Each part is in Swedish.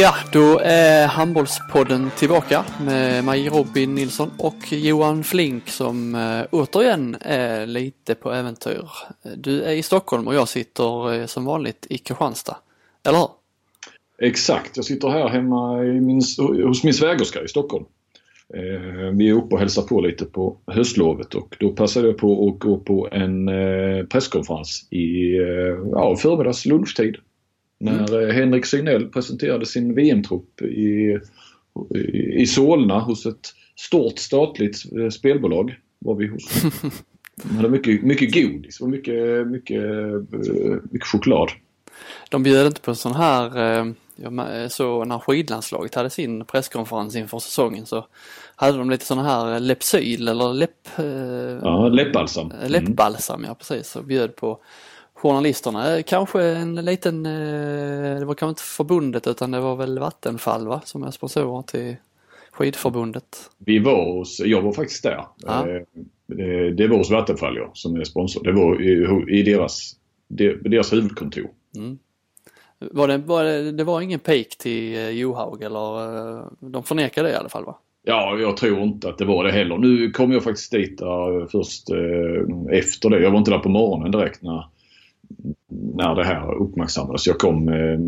Ja, då är Handbollspodden tillbaka med mig Robin Nilsson och Johan Flink som eh, återigen är lite på äventyr. Du är i Stockholm och jag sitter eh, som vanligt i Kristianstad, eller hur? Exakt, jag sitter här hemma i min, hos min svägerska i Stockholm. Eh, vi är uppe och hälsar på lite på höstlovet och då passade jag på att gå på en presskonferens i ja, förmiddags lunchtid. När mm. Henrik Signell presenterade sin VM-trupp i, i Solna hos ett stort statligt spelbolag. Var vi hos. De hade mycket, mycket godis och mycket, mycket, mycket choklad. De bjöd inte på sån här så när skidlandslaget hade sin presskonferens inför säsongen så hade de lite sådana här Lepsyl eller läpp... Eh, ja, läppbalsam. Mm. Läppbalsam, ja precis. Och bjöd på journalisterna. Eh, kanske en liten, eh, det var kanske inte förbundet utan det var väl Vattenfall va, som är sponsorer till skidförbundet. Vi var hos, jag var faktiskt där. Ja. Det, det var hos Vattenfall ja, som är sponsor. Det var i, i deras, deras huvudkontor. Mm. Var det, var det, det var ingen peak till Johaug eller de förnekar det i alla fall va? Ja, jag tror inte att det var det heller. Nu kom jag faktiskt dit där först eh, efter det. Jag var inte där på morgonen direkt när, när det här uppmärksammades. Jag kom eh,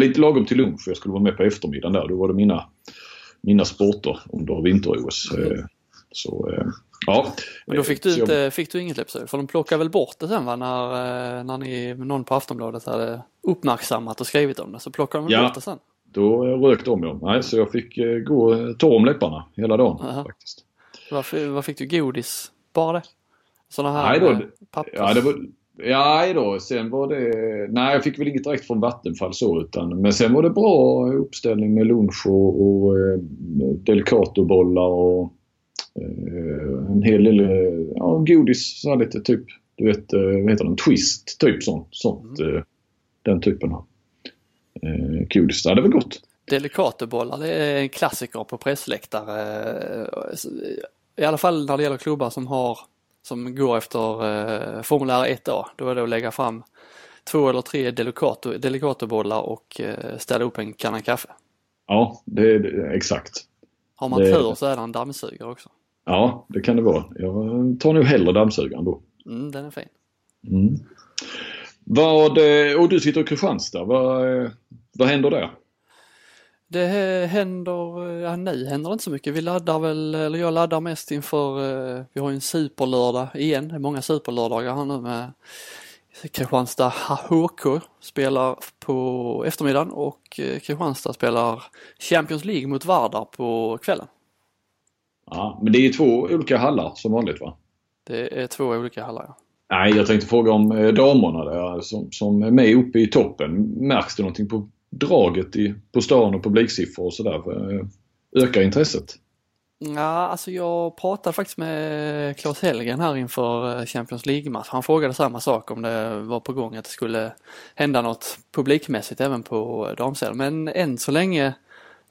lite lagom till lunch. Jag skulle vara med på eftermiddagen där. Då var det mina, mina sporter under vinter-OS. Eh, så eh, ja. Men då fick du, inte, jag... fick du inget Lepsö? För de plockade väl bort det sen va? När, eh, när ni, någon på Aftonbladet hade uppmärksammat och skrivit om det. Så plockade de ja. bort det sen. Då rök de ja. Nej, så jag fick eh, gå torr om läpparna hela dagen Aha. faktiskt. Varför, vad fick du? Godis? Bara det? Sådana här nej då, pappers? Ja, det var, ja då, sen var det... Nej, jag fick väl inget direkt från Vattenfall så utan... Men sen var det bra uppställning med lunch och, och eh, delicatobollar och eh, en hel del ja, godis. Så lite typ, du vet, eh, vad heter den? Twist, typ sånt. sånt mm. eh, den typen av eh, godis. Det hade väl gott. Delicatobollar det är en klassiker på pressläktare. I alla fall när det gäller klubbar som har som går efter eh, formulär 1A. Då är det att lägga fram två eller tre delicato, delicatobollar och eh, ställa upp en kanna kaffe. Ja, det är exakt. Har man det... tur så är det en dammsugare också. Ja, det kan det vara. Jag tar nog hellre dammsugaren då. Mm, den är fin. Mm. Vad, och du sitter i Kristianstad. Vad, vad händer där? Det händer, ja nu händer inte så mycket. Vi laddar väl, eller jag laddar mest inför, eh, vi har ju en superlördag igen. Det är många superlördagar här nu med Kristianstad HK spelar på eftermiddagen och eh, Kristianstad spelar Champions League mot Vardar på kvällen. Ja, men det är två olika hallar som vanligt va? Det är två olika hallar ja. Nej, jag tänkte fråga om eh, damerna där som, som är med uppe i toppen. Märks det någonting på draget i, på stan och publiksiffror och sådär? Eh, ökar intresset? Ja, alltså jag pratade faktiskt med Claes Hellgren här inför eh, Champions League-match. Han frågade samma sak om det var på gång att det skulle hända något publikmässigt även på eh, damsidan. Men än så länge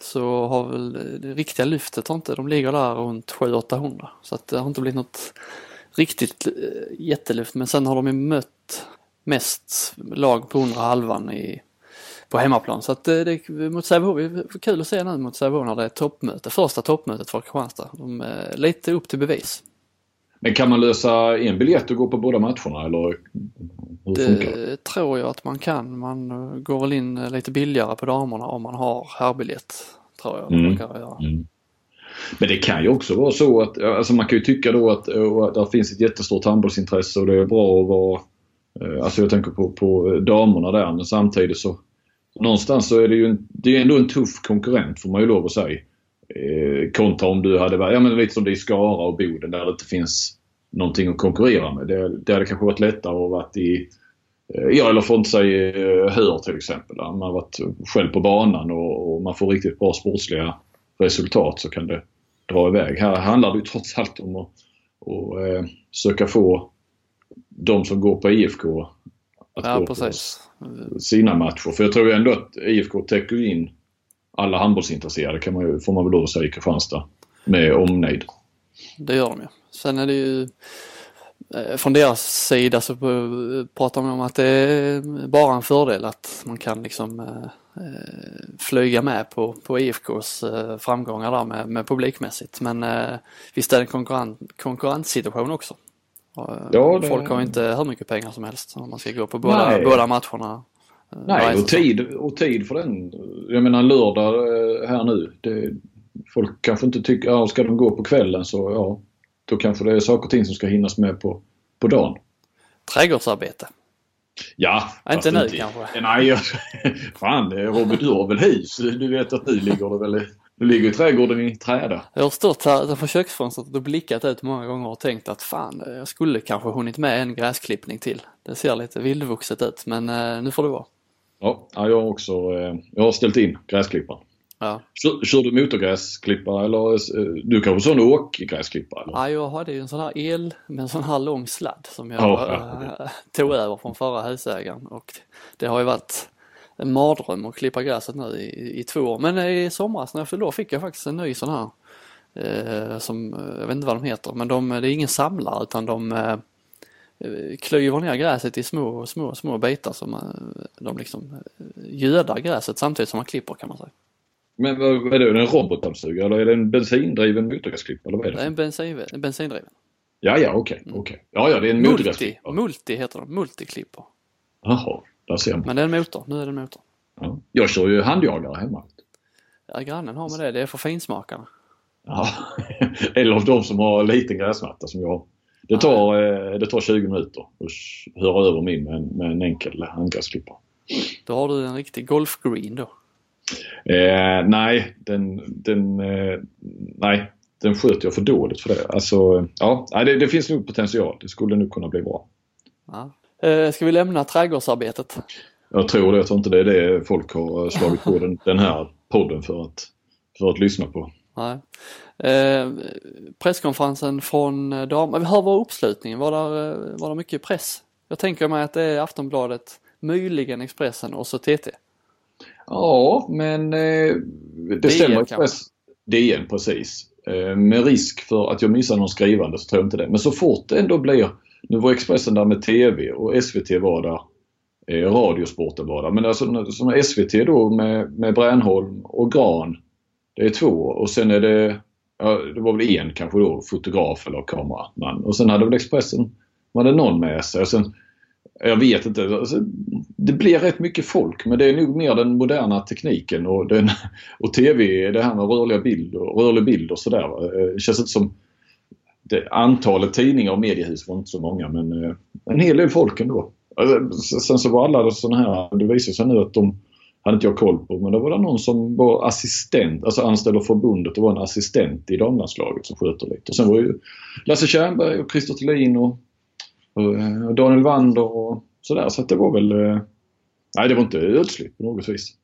så har väl det riktiga lyftet har inte, de ligger där runt 700-800. Så att det har inte blivit något riktigt jättelyft. Men sen har de ju mött mest lag på undre halvan i, på hemmaplan. Så att eh, det, mot Sävehof, det är kul att se nu mot Sävehof när det är toppmöte, första toppmötet för Kristianstad. De är lite upp till bevis. Men kan man lösa en biljett och gå på båda matcherna eller hur det funkar det? tror jag att man kan. Man eh, går väl in lite billigare på damerna om man har herrbiljett. Tror jag mm. Mm. Men det kan ju också vara så att, alltså man kan ju tycka då att, det finns ett jättestort handbollsintresse och det är bra att vara, eh, alltså jag tänker på, på damerna där men samtidigt så någonstans så är det ju en, det är ändå en tuff konkurrent får man ju lov att säga. Eh, kontra om du hade varit, ja men lite som det är i Skara och Boden där det inte finns någonting att konkurrera med. Det, det hade kanske varit lättare att varit i eh, Ja, eller för att inte säga eh, Hör till exempel. Där man har varit själv på banan och, och man får riktigt bra sportsliga resultat så kan det dra iväg. Här handlar det ju trots allt om att, att eh, söka få de som går på IFK att ja, gå precis sina matcher. För jag tror ändå att IFK täcker in alla handbollsintresserade kan man ju, får man väl då säga i Kristianstad. Med omnejd. Det gör de ju. Sen är det ju eh, från deras sida så pratar man om att det är bara en fördel att man kan liksom eh, eh flyga med på, på IFKs eh, framgångar där med, med publikmässigt. Men eh, visst är det en konkurren, konkurrenssituation också. Och, eh, Ja, det- Folk har inte hur mycket pengar som helst om man ska gå på båda, Nej. båda matcherna. eh, Nej, och tid, och tid för den. Jag menar lördag eh, här nu. Det, folk kanske inte tycker, ja ska de gå på kvällen så ja. Då kanske det är saker och ting som ska hinnas med på, på dagen. Trädgårdsarbete. Ja, Ja, inte nu kanske. Nej, jag, fan Robin du har väl hus? Du vet att nu ligger det väl nu ligger trädgården i träda. Jag har stått här utanför köksfönstret och blickat ut många gånger och tänkt att fan, jag skulle kanske hunnit med en gräsklippning till. Det ser lite vildvuxet ut men eh, nu får det vara. Ja, ja, jag har också eh, jag har ställt in gräsklipparen. Ja. Kör, kör du motorgräsklippare eller eh, du kanske sån åkgräsklippare? Eller? ja, jag hade ju en sån här el med en sån här lång sladd som jag Ja, ja. eh, tog över från förra husägaren och det har ju varit en mardröm att klippa gräset nu i, i två år. Men i somras när jag fyllde år fick jag faktiskt en ny sån här eh, som, eh, jag vet inte vad de heter, men de, det är ingen samlare utan de eh, klyver ner gräset i små, små, små bitar som eh, de liksom eh, gödar gräset samtidigt som man klipper kan man säga. Men vad, vad är det? Är det en robotdammsugare eller är det en bensindriven motorgräsklippare? Eller vad är Det det? är en bensin, bensindriven. Ja, ja, okej. okej. Ja, ja, det är en Multi, motorgräsklippare. multi heter de, multiklipper. Jaha, där ser man. Men det är en motor, nu är det en motor. Ja. Jag kör ju handjagare hemma. Ja, grannen har med det, det är för finsmakarna. Ja. Eller av de som har liten gräsmatta som jag har. Det tar, eh, det tar 20 minuter att höra över min med en, med en enkel handgräsklippare. Då har du en riktig golfgreen då. Eh, nej, den, den, eh, nej, den sköter jag för dåligt för det. Alltså, ja, det, det finns nog potential. Det skulle nog kunna bli bra. Ja. Eh, ska vi lämna trädgårdsarbetet? Jag tror det. Jag tror inte det är det folk har slagit på den, den här podden för att, för att lyssna på. Nej. Eh, presskonferensen från eh, dam... Men Hur var uppslutningen? Var det, var det mycket press? Jag tänker mig att det är Aftonbladet, möjligen Expressen och så TT. Ja, men eh, det DN stämmer. Express, DN precis. Eh, med risk för att jag missar någon skrivande så tror jag inte det. Men så fort det ändå blir, nu var Expressen där med TV och SVT var där. Eh, Radiosporten var där. Men alltså som SVT då med, med Bränholm och Gran. Det är två och sen är det, ja, det var väl en kanske då, fotograf eller kameraman. Och sen hade väl Expressen, var det någon med sig. Och sen, jag vet inte. Alltså, det blir rätt mycket folk men det är nog mer den moderna tekniken och, den, och TV, det här med rörliga bilder, rörlig bild och sådär. Det eh, känns inte som det, antalet tidningar och mediehus var inte så många men eh, en hel del folk ändå. Alltså, sen så var alla sådana här, det visar sig nu att de hade inte jag koll på men då var det någon som var assistent, alltså anställd av förbundet och var en assistent i damlandslaget som sköter lite. Och sen var ju Lasse Tjernberg och Christer Thelin och, och, eh, Daniel Wander och sådär. Så att det var väl... Eh, nej, det var inte ödsligt på något vis.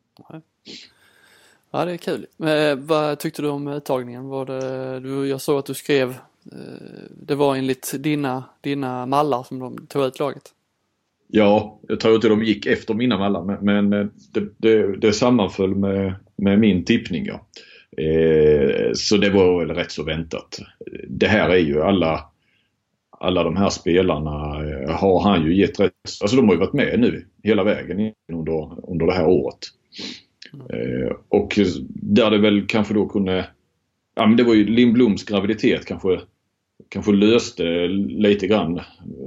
Ja, det är kul. Eh, vad tyckte du om uttagningen? Var det, du, jag såg att du skrev, Eh, det var enligt dina, dina mallar som de tog ut laget. Ja, jag tror inte de gick efter mina mallar men, men det, det, det sammanföll med, med min tippning. Ja. Eh, så det var väl rätt så väntat. Det här är ju alla alla de här spelarna eh, har han ju gett rätt. Alltså de har ju varit med nu hela vägen under, under det här året. Eh, och där det väl kanske då kunde... Ja men det var ju Lindbloms graviditet kanske, kanske löste lite grann.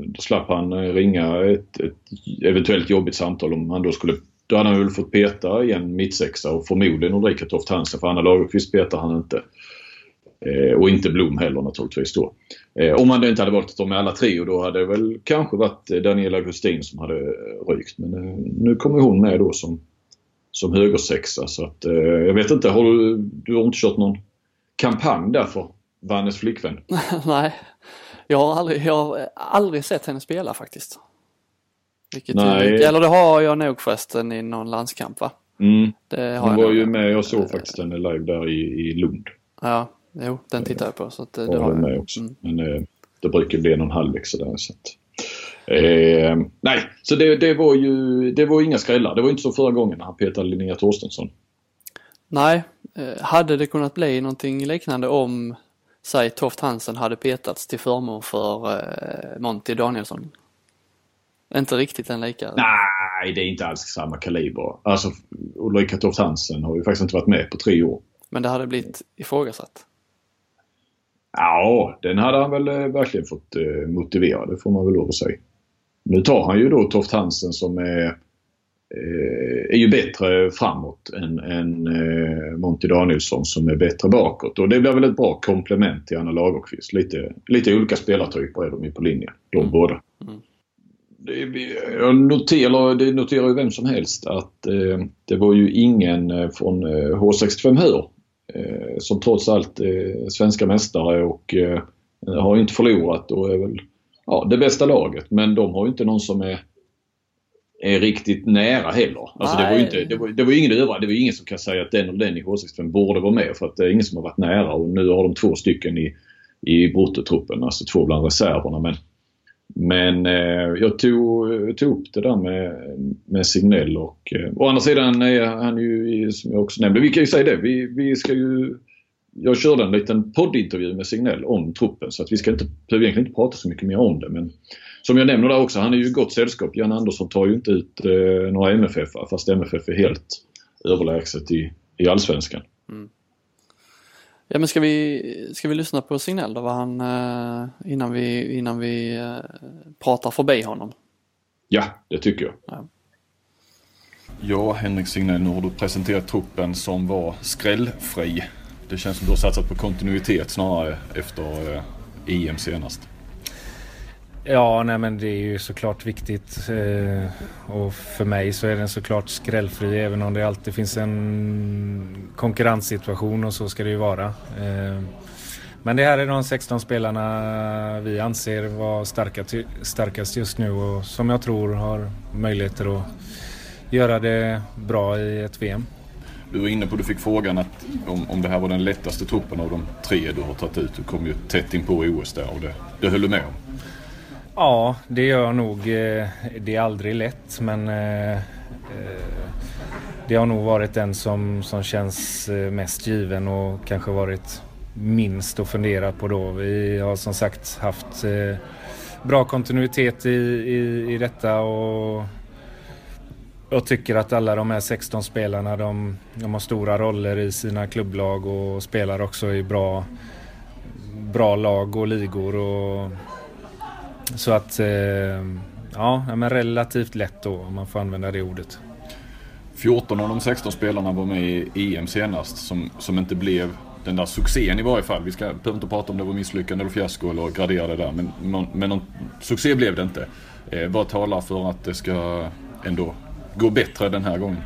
Då slapp han eh, ringa ett, ett eventuellt jobbigt samtal om han då skulle... Då hade han väl fått peta igen mittsexa och förmodligen Ulrika Toft Hansen för Anna Lagerqvist petar han inte. Eh, och inte Blom heller naturligtvis då. Eh, om man då inte hade valt att ta med alla tre och då hade det väl kanske varit eh, Daniela Gustin som hade eh, rykt. Men eh, nu kommer hon med då som, som högersexa så att eh, jag vet inte, har du, du har inte kört någon kampanj därför? För Vannes flickvän? Nej, jag har, aldrig, jag har aldrig sett henne spela faktiskt. Vilket Nej. Är, eller det har jag nog förresten i någon landskamp va? Mm. Hon var ju med, jag såg faktiskt henne live där i, i Lund. Ja, jo, den tittar jag på. Så att, det, det Var har jag. med också. Mm. Men eh, det brukar bli någon halvlek sådär. Så att, eh, nej, så det, det var ju det var inga skrällar. Det var inte så förra gången när han petade Linnea Torstensson. Nej, eh, hade det kunnat bli någonting liknande om, säg Toft Hansen hade petats till förmån för eh, Monty Danielsson? Inte riktigt en lika. Nej, det är inte alls samma kaliber. Alltså Ulrika Toft Hansen har ju faktiskt inte varit med på tre år. Men det hade blivit ifrågasatt? Ja, den hade han väl eh, verkligen fått eh, motivera. Det får man väl lov att säga. Nu tar han ju då Toft Hansen som är, är ju bättre framåt än, än Monty Danielsson som är bättre bakåt. Och det blir väl ett bra komplement till Anna Lagerqvist. Lite, lite olika spelartyper är de ju på linjen, de mm. båda. Mm. Det, jag noterar, det noterar ju vem som helst att eh, det var ju ingen från H65 Hör Eh, som trots allt är svenska mästare och eh, har inte förlorat och är väl ja, det bästa laget. Men de har ju inte någon som är, är riktigt nära heller. Alltså det var ju inte, det var, det var ingen över, det var ingen som kan säga att den och den i H65 borde vara med för att det är ingen som har varit nära och nu har de två stycken i, i bruttotruppen, alltså två bland reserverna. Men men eh, jag tog, tog upp det där med, med Signell och eh, å andra sidan är han ju, som jag också nämnde, vi kan ju säga det, vi, vi ska ju jag körde en liten poddintervju med Signell om truppen så att vi ska inte, behöver egentligen inte prata så mycket mer om det. Men som jag nämner där också, han är ju i gott sällskap. Jan Andersson tar ju inte ut eh, några MFF fast MFF är helt överlägset i, i Allsvenskan. Mm. Ja men ska vi, ska vi lyssna på Signell då, vad han, eh, innan vi, innan vi eh, pratar förbi honom? Ja, det tycker jag. Ja. ja, Henrik Signell, nu har du presenterat truppen som var skrällfri. Det känns som du har satsat på kontinuitet snarare efter eh, EM senast. Ja, nej men det är ju såklart viktigt. Eh, och för mig så är den såklart skrällfri även om det alltid finns en konkurrenssituation och så ska det ju vara. Eh, men det här är de 16 spelarna vi anser vara starka, starkast just nu och som jag tror har möjligheter att göra det bra i ett VM. Du var inne på, du fick frågan att om, om det här var den lättaste truppen av de tre du har tagit ut. Du kom ju tätt in på OS där och det, det höll du med om. Ja, det gör jag nog. Eh, det är aldrig lätt men eh, eh, det har nog varit den som, som känns mest given och kanske varit minst att fundera på då. Vi har som sagt haft bra kontinuitet i, i, i detta och jag tycker att alla de här 16 spelarna de, de har stora roller i sina klubblag och spelar också i bra, bra lag och ligor. Och så att, eh, ja, men relativt lätt då om man får använda det ordet. 14 av de 16 spelarna var med i EM senast som, som inte blev den där succén i varje fall. Vi ska, behöver inte prata om det var misslyckande eller fiasko eller gradera det där. Men, men någon succé blev det inte. Eh, vad talar för att det ska ändå gå bättre den här gången?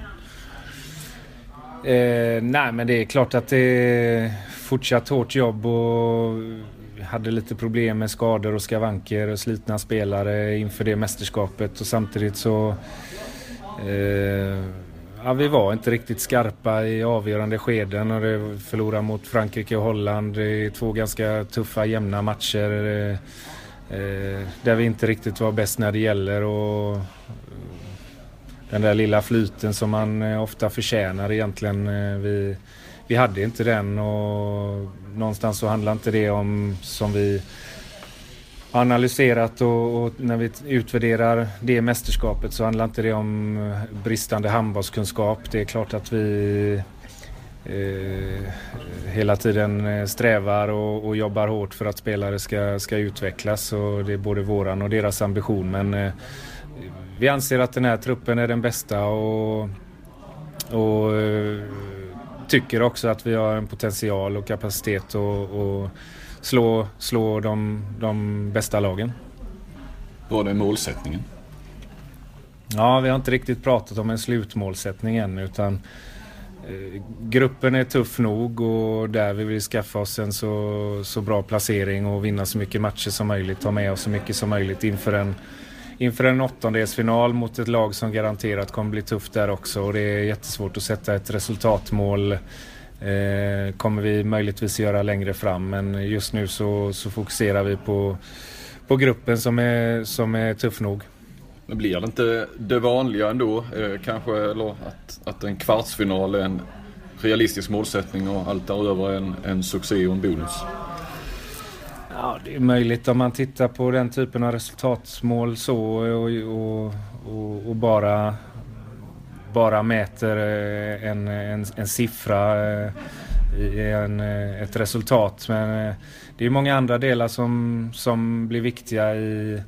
Eh, nej men det är klart att det är fortsatt hårt jobb och hade lite problem med skador och skavanker och slitna spelare inför det mästerskapet och samtidigt så eh, ja, vi var inte riktigt skarpa i avgörande skeden och det förlorade mot Frankrike och Holland. i två ganska tuffa jämna matcher eh, eh, där vi inte riktigt var bäst när det gäller och den där lilla flyten som man eh, ofta förtjänar egentligen. Eh, vi, vi hade inte den och någonstans så handlar inte det om som vi analyserat och, och, när vi utvärderar det mästerskapet så handlar inte det om eh, bristande handbollskunskap. Det är klart att vi eh, hela tiden eh, strävar och, och, jobbar hårt för att spelare ska, ska utvecklas och det är både våran och deras ambition men eh, vi anser att den här truppen är den bästa och, och eh, tycker också att vi har en potential och kapacitet att slå, slå de, de bästa lagen. Vad är målsättningen? Ja, vi har inte riktigt pratat om en slutmålsättning än utan eh, gruppen är tuff nog och där vi vill skaffa oss en så, så bra placering och vinna så mycket matcher som möjligt, ta med oss så mycket som möjligt inför en inför en åttondelsfinal mot ett lag som garanterat kommer bli tufft där också och det är jättesvårt att sätta ett resultatmål eh, kommer vi möjligtvis göra längre fram men just nu så, så fokuserar vi på, på gruppen som är, som är tuff nog. Men blir det inte det vanliga ändå eh, kanske eller att, att en kvartsfinal är en realistisk målsättning och allt däröver en, en succé och en bonus? Ja, det är möjligt om man tittar på den typen av resultatmål så och, och, och, och bara, bara mäter eh, en, en, en siffra eh, i en, eh, ett resultat. Men det är många andra delar som, som blir viktiga i,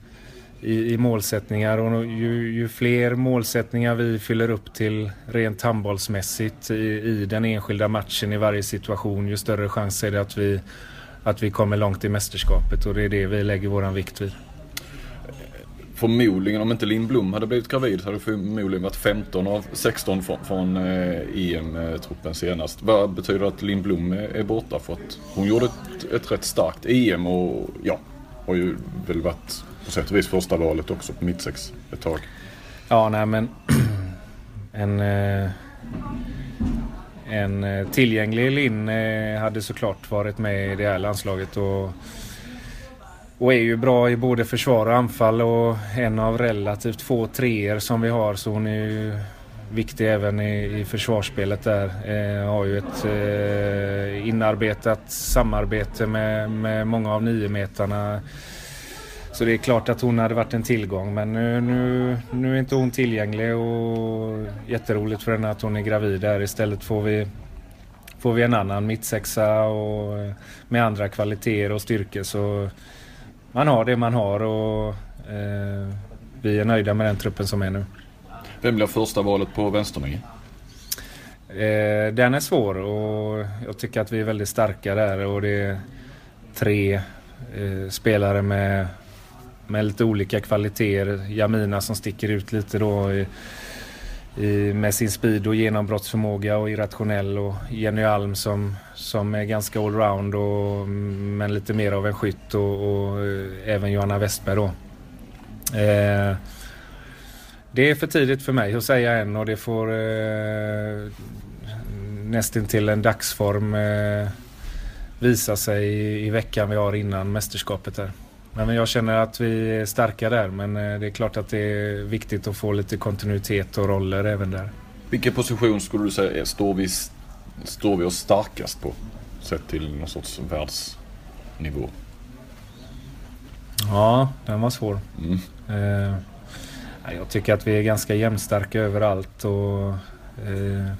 i, i målsättningar och ju, ju, fler målsättningar vi fyller upp till rent handbollsmässigt i, i den enskilda matchen i varje situation ju större chans är det att vi att vi kommer långt i mästerskapet och det är det vi lägger våran vikt vid. Förmodligen om inte Linn Blom hade blivit gravid hade det förmodligen varit 15 av 16 från, från eh, EM-truppen senast. Vad betyder det att Linn Blom är borta? För att hon gjorde ett, ett rätt starkt EM och ja, har ju väl varit på sätt och vis första valet också på mittsex ett tag. Ja, nej men en... Eh en eh, tillgänglig Linn hade såklart varit med i det här landslaget. Och, och är ju bra i både försvar och anfall och en av relativt få treor som vi har så hon är ju viktig även i, i försvarsspelet där. Eh, har ju ett eh, inarbetat samarbete med, med många av niometarna så det är klart att hon hade varit en tillgång men nu, nu, nu är inte hon tillgänglig och jätteroligt för henne att hon är gravid där. Istället får vi, får vi en annan mittsexa och med andra kvaliteter och styrkor. Så man har det man har och eh, vi är nöjda med den truppen som är nu. Vem blir första valet på vänsternio? Eh, den är svår och jag tycker att vi är väldigt starka där och det är tre eh, spelare med med lite olika kvaliteter. Jamina som sticker ut lite då i, i, med sin speed och genombrottsförmåga och irrationell och Jenny Alm som, som är ganska allround och men lite mer av en skytt och, och eh, även Johanna Westberg då. Eh, det är för tidigt för mig att säga än och det får eh, nästintill en dagsform eh, visa sig i, i veckan vi har innan mästerskapet här. Men jag känner att vi är starka där men eh, det är klart att det är viktigt att få lite kontinuitet och roller även där. Vilken position skulle du säga står vi, står vi oss starkast på? Sett till någon sorts världsnivå. Ja, den var svår. Mm. Eh, jag tycker att vi är ganska jämnstarka överallt och eh,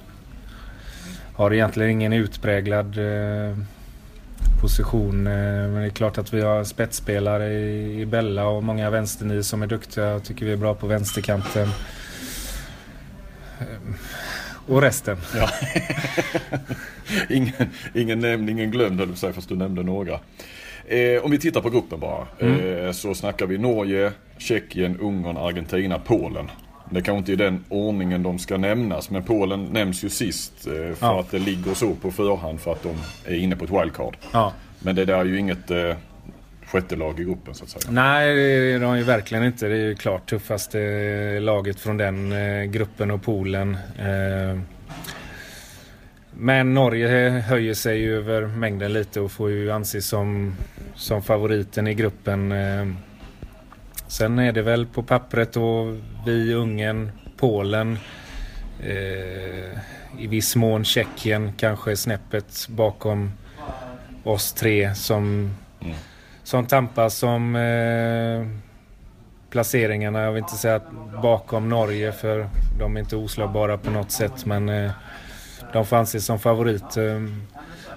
har egentligen ingen utpräglad eh, position. Eh, men det är klart att vi har spetsspelare i Bella och många vänsternior som är duktiga. Jag tycker vi är bra på vänsterkanten. Eh, och resten. Ja. ingen, ingen nämnd, ingen glömd höll du säga fast du nämnde några. Eh, om vi tittar på gruppen bara. Mm. Eh, så snackar vi Norge, Tjeckien, Ungern, Argentina, Polen. Det kanske inte är den ordningen de ska nämnas men Polen nämns ju sist eh, för ja. att det ligger så på förhand för att de är inne på ett wildcard. Ja. Men det där är ju inget eh, sjätte lag i gruppen så att säga. Nej, det är de ju verkligen inte. Det är ju klart tuffaste laget från den eh, gruppen och Polen. Eh, men Norge höjer sig ju över mängden lite och får ju anses som, som favoriten i gruppen. Sen är det väl på pappret och vi, Ungern, Polen, eh, i viss mån Tjeckien kanske snäppet bakom oss tre som, mm. som tampas om eh, placeringarna. Jag vill inte säga att bakom Norge för de är inte oslagbara på något sätt men eh, de får anses som favorit. Eh,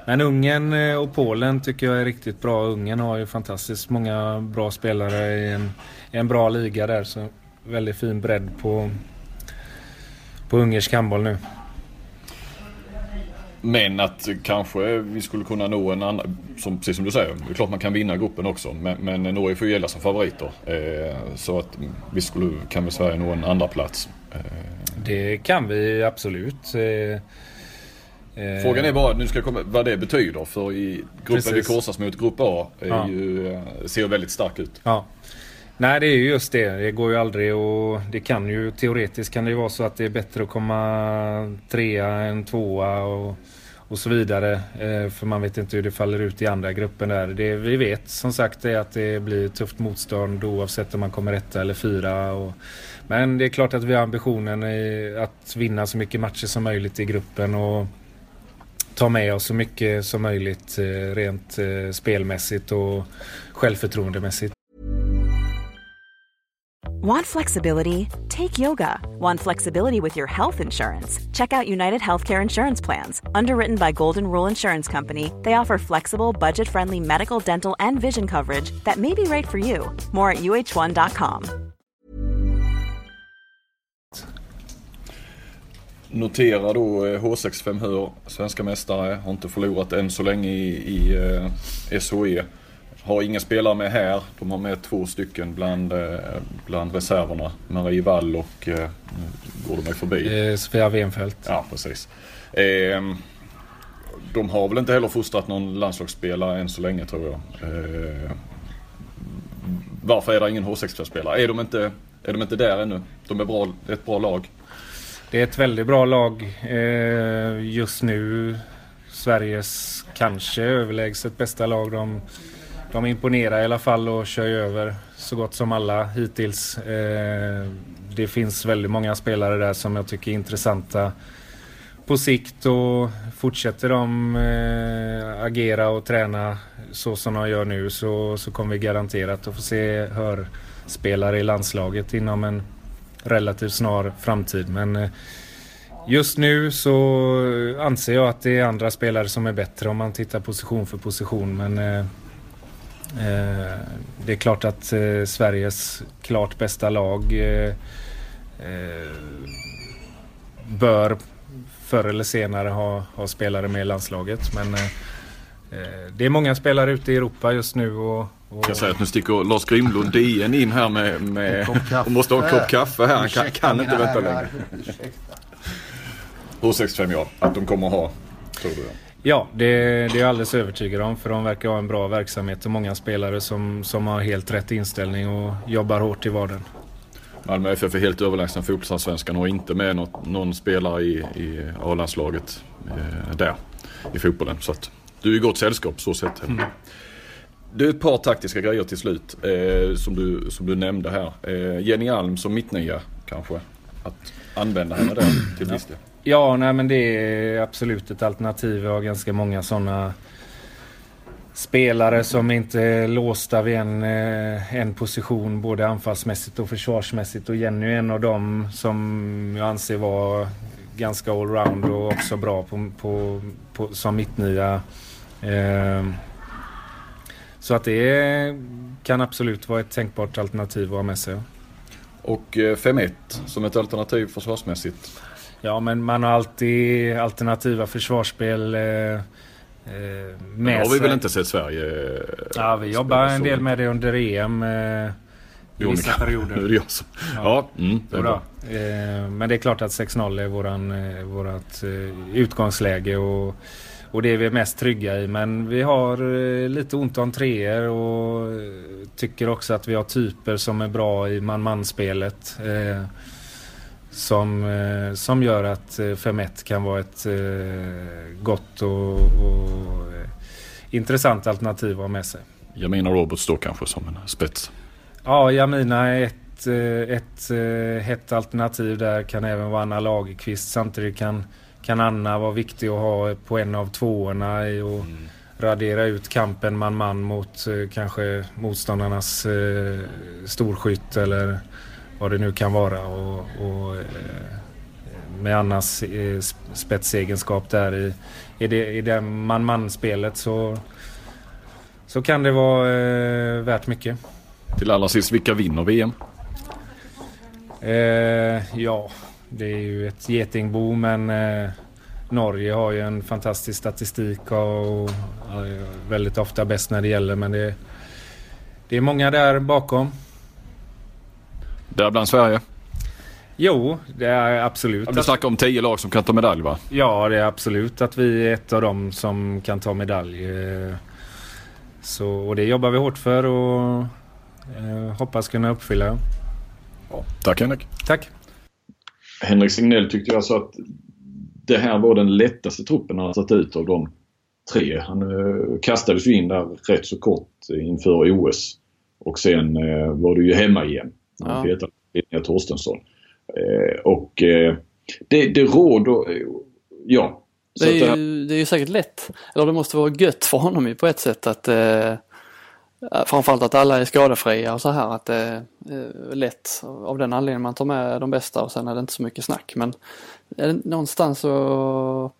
men Ungern eh, och Polen tycker jag är riktigt bra. Ungern har ju fantastiskt många bra spelare i en, i en bra liga där. Så väldigt fin bredd på, på ungersk handboll nu. Men att kanske vi skulle kunna nå en annan, som, precis som du säger, det är klart man kan vinna gruppen också. Men, men Norge får ju gälla som favoriter. Eh, så att vi skulle, kan väl Sverige nå en andra plats. Eh. Det kan vi absolut. Eh, Eh, Frågan är bara nu ska komma, vad det betyder för i gruppen Precis. vi korsas mot grupp A är ja. ju, eh, ser väldigt stark ut. Ja. Nej det är ju just det. Det går ju aldrig och det kan ju teoretiskt kan det ju vara så att det är bättre att komma trea än tvåa och, och så vidare. Eh, för man vet inte hur det faller ut i andra gruppen där. Det vi vet som sagt är att det blir tufft motstånd oavsett om man kommer etta eller fyra. Och, men det är klart att vi har ambitionen att vinna så mycket matcher som möjligt i gruppen. och ta med oss så mycket som möjligt eh, rent eh, spelmässigt och självförtroendemässigt. Want flexibility? Take yoga. Want flexibility with your health insurance? Check out United Healthcare Insurance Plans. Underwritten by Golden Rule Insurance Company, they offer flexible, budget friendly medical, dental, and vision coverage that may be right for you. More at uh1.com. Notera då H65 Hör, svenska mästare, har inte förlorat än så länge i, i eh, SHE. Har inga spelare med här. De har med två stycken bland, eh, bland reserverna. Marie Wall och, eh, nu går de mig förbi. Eh, Sofia Wenfeldt. Ja, precis. Eh, de har väl inte heller fostrat någon landslagsspelare än så länge tror jag. Eh, varför är det ingen H65-spelare? Är de inte, är de inte där ännu? De är bra, ett bra lag. Det är ett väldigt bra lag eh, just nu. Sveriges kanske överlägset bästa lag. De, de imponerar i alla fall och kör ju över så gott som alla hittills. Eh, det finns väldigt många spelare där som jag tycker är intressanta på sikt och fortsätter de eh, agera och träna så som de gör nu så, så kommer vi garanterat att få se hörspelare i landslaget inom en relativt snar framtid. Men eh, just nu så anser jag att det är andra spelare som är bättre om man tittar position för position. Men det är klart att eh, Sveriges klart bästa lag eh, eh, bör förr eller senare ha, ha spelare med i landslaget. Men det är många spelare ute i Europa just nu och och... Jag säger att nu sticker Lars Grimlund DN in här med, med och måste ha en kopp kaffe här. Han kan, kan inte vänta längre. H65 ja, att de kommer ha, tror du? Ja, det, det är jag alldeles övertygad om för de verkar ha en bra verksamhet och många spelare som, som har helt rätt inställning och jobbar hårt i vardagen. Malmö FF är helt överlägsna fotbollsallsvenskan och inte med något, någon spelare i, i A-landslaget eh, där i fotbollen. Så att du är i gott sällskap så sett. Mm. Det är ett par taktiska grejer till slut eh, som, du, som du nämnde här. Eh, Jenny Alm som mittnia kanske. Att använda henne där till viss del. Ja, nej men det är absolut ett alternativ. Vi har ganska många sådana spelare som inte är låsta vid en, eh, en position både anfallsmässigt och försvarsmässigt. Och Jenny är en av dem som jag anser vara ganska allround och också bra på, på, på som mittnia. Eh, så att det kan absolut vara ett tänkbart alternativ att ha med sig. Och eh, 5-1 som ett alternativ försvarsmässigt? Ja, men man har alltid alternativa försvarsspel eh, eh med har vi väl inte sett Sverige Ja, vi jobbar en del med det under EM. Eh, i vissa perioder. Nu är det jag som... Ja, ja mm, det är bra. Eh, men det är klart att 6-0 är våran, eh, vårat utgångsläge. Och och det är vi mest trygga i. Men vi har eh, lite ont om treor och eh, tycker också att vi har typer som är bra i man-man-spelet. Som, eh, som gör att 5-1 eh, kan vara ett eh, gott och, och intressant alternativ att ha med sig. Jamina Roberts då kanske som en spets? Ja, Jamina är ett, ett, ett hett alternativ där. Kan även vara Anna Lagerqvist. Samtidigt kan kan Anna vara viktig att ha på en av tvåorna och mm. radera ut kampen man-man mot kanske motståndarnas eh, storskytt eller vad det nu kan vara. Och, och eh, med Annas eh, spetsegenskap där i, i det, i det man-man-spelet så, så kan det vara eh, värt mycket. Till allra sist, vilka vinner VM? Eh, ja, det är ju ett getingbo men eh, Norge har ju en fantastisk statistik och är väldigt ofta bäst när det gäller men det, det är många där bakom. Där bland Sverige? Jo, det är absolut. Du snackar om tio lag som kan ta medalj va? Ja, det är absolut att vi är ett av dem som kan ta medalj. Eh, så, och det jobbar vi hårt för och eh, hoppas kunna uppfylla. Ja, tack Henrik. Tack. Henrik Signell tyckte jag sa att det här var den lättaste truppen han satt ut av de tre. Han uh, kastades ju in där rätt så kort inför OS. Och sen uh, var det ju hemma igen. Han ja. petade Linnea Torstensson. Uh, och det, det råder, ja, Det är, ju, det är ju säkert lätt, eller det måste vara gött för honom ju på ett sätt att eh, framförallt att alla är skadefria och så här att det är lätt av den anledningen man tar med de bästa och sen är det inte så mycket snack men någonstans så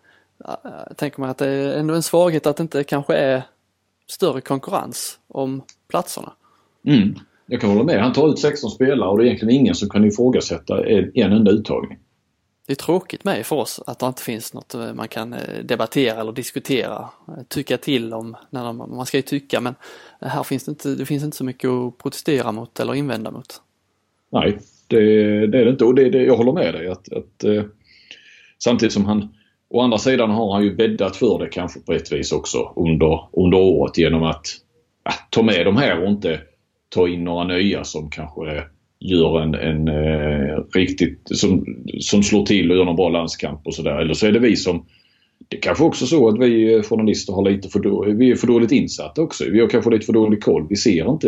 tänker man att det är ändå en svaghet att det inte kanske är större konkurrens om platserna. Mm. Jag kan hålla med. Han tar ut 16 spelare och det är egentligen ingen som kan ifrågasätta en, en enda uttagning. Det är tråkigt med för oss att det inte finns något eh, man kan eh, debattera eller diskutera, eh, tycka till om. När man ska ju tycka men här finns det inte, det finns inte så mycket att protestera mot eller invända mot. Nej, det, det är det inte och det, det, jag håller med dig att, att eh, samtidigt som han Å andra sidan har han ju bäddat för det kanske på ett vis också under, under året genom att ja, ta med de här och inte ta in några nya som kanske gör en, en eh, riktigt, som, som slår till och gör någon bra landskamp och sådär. Eller så är det vi som det är kanske också så att vi journalister har lite för, då, vi är för dåligt insatta också. Vi har kanske lite för dålig koll. Vi ser inte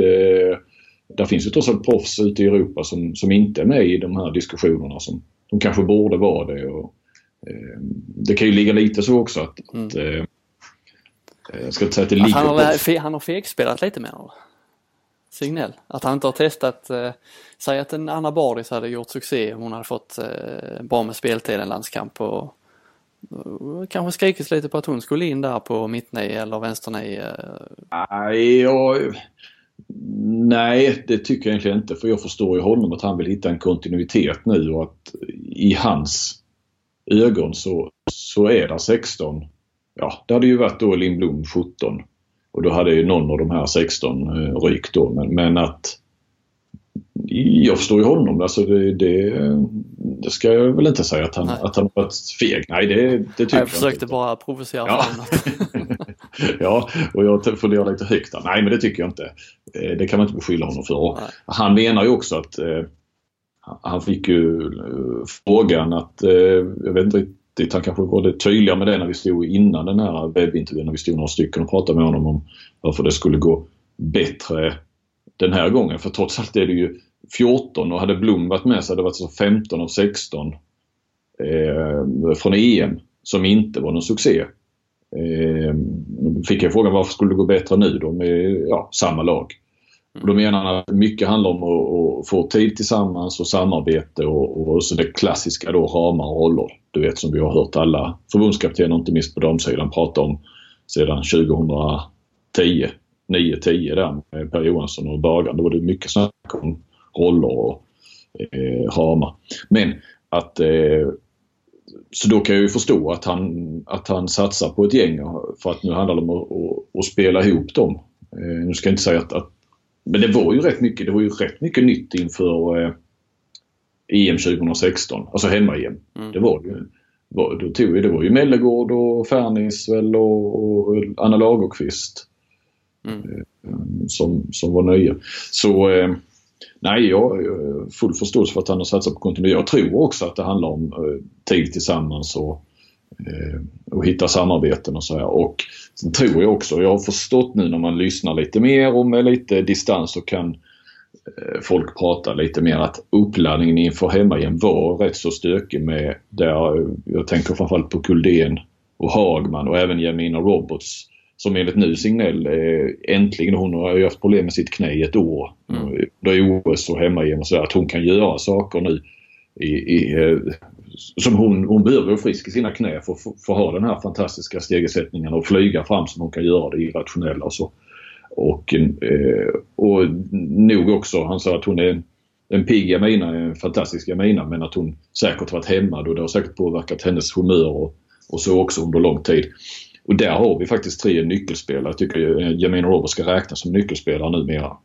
där finns ju trots allt proffs ute i Europa som, som inte är med i de här diskussionerna som de kanske borde vara det. Och, eh, det kan ju ligga lite så också att, mm. att eh, eh jag ska inte säga att det ligger han har, han har fegspelat lite med Signell. Att han inte har testat, eh, säg att en Anna Bardis hade gjort succé, hon hade fått eh, bra med speltid en landskamp och, och kanske skrikits lite på att hon skulle in där på mittnej eller vänsternej. Eh. Nej, jag, nej, det tycker jag egentligen inte för jag förstår ju honom att han vill hitta en kontinuitet nu och att i hans ögon så, så är det 16. Ja, det hade ju varit då Lindblom 17 och då hade ju någon av de här 16 eh, rykt då. Men, men att jag förstår ju honom. Alltså det, det, det, ska jag väl inte säga att han, att han varit feg. Nej, det, det tycker jag, jag försökte inte. bara provocera ja. ja, och jag funderar lite högt där. Nej, men det tycker jag inte. Eh, det kan man inte beskylla honom för. Nej. Han menar ju också att eh, han fick ju frågan att, jag vet inte riktigt. Han kanske var lite tydligare med det när vi stod innan den här webbintervjun. När vi stod några stycken och pratade med honom om varför det skulle gå bättre den här gången. För trots allt är det ju 14 och hade Blom varit med så hade det varit så 15 av 16 eh, från EM som inte var någon succé. Eh, fick jag frågan varför skulle det gå bättre nu då med ja, samma lag. Och då menar han att mycket handlar om att, att få tid tillsammans och samarbete och, och så det klassiska då ramar och roller. Du vet som vi har hört alla förbundskaptener, inte minst på damsidan, prata om sedan 2010. 9-10 där med Per Johansson och Bagan. Då var det mycket snack om roller och eh, ramar. Men att eh, så då kan jag ju förstå att han, att han satsar på ett gäng för att nu handlar det om att, att, att spela ihop dem. Eh, nu ska jag inte säga att, att men det var ju rätt mycket, det var ju rätt mycket nytt inför eh, EM 2016. Alltså hemma-EM. Mm. Det var ju. Var, då tog vi, det var ju Mellegård och Fernis väl och, och Anna Lagerqvist. Mm. Eh, som, som var nya. Så eh, nej, jag har full förståelse för att han har satsat på kontinuitet. Jag tror också att det handlar om eh, tid tillsammans och Eh, och hitta samarbeten och så här. Och sen tror jag också, jag har förstått nu när man lyssnar lite mer och med lite distans så kan eh, folk prata lite mer att uppladdningen inför hemmagen var rätt så stökig med där, jag tänker framförallt på Kuldén och Hagman och även Jamina Roberts som enligt nu Signell eh, äntligen, hon har ju haft problem med sitt knä i ett år. Mm. Det är OS och hemma och så att hon kan göra saker nu i, i, som hon, hon behöver vara frisk i sina knä för att ha den här fantastiska stegersättningen och flyga fram som hon kan göra det irrationella och så. Och, eh, och nog också, han sa att hon är en pigg Jamina, en fantastisk Jamina men att hon säkert varit hemma och det har säkert påverkat hennes humör och, och så också under lång tid. Och där har vi faktiskt tre nyckelspelare. Jag tycker Jamina Roberts ska räknas som nyckelspelare numera.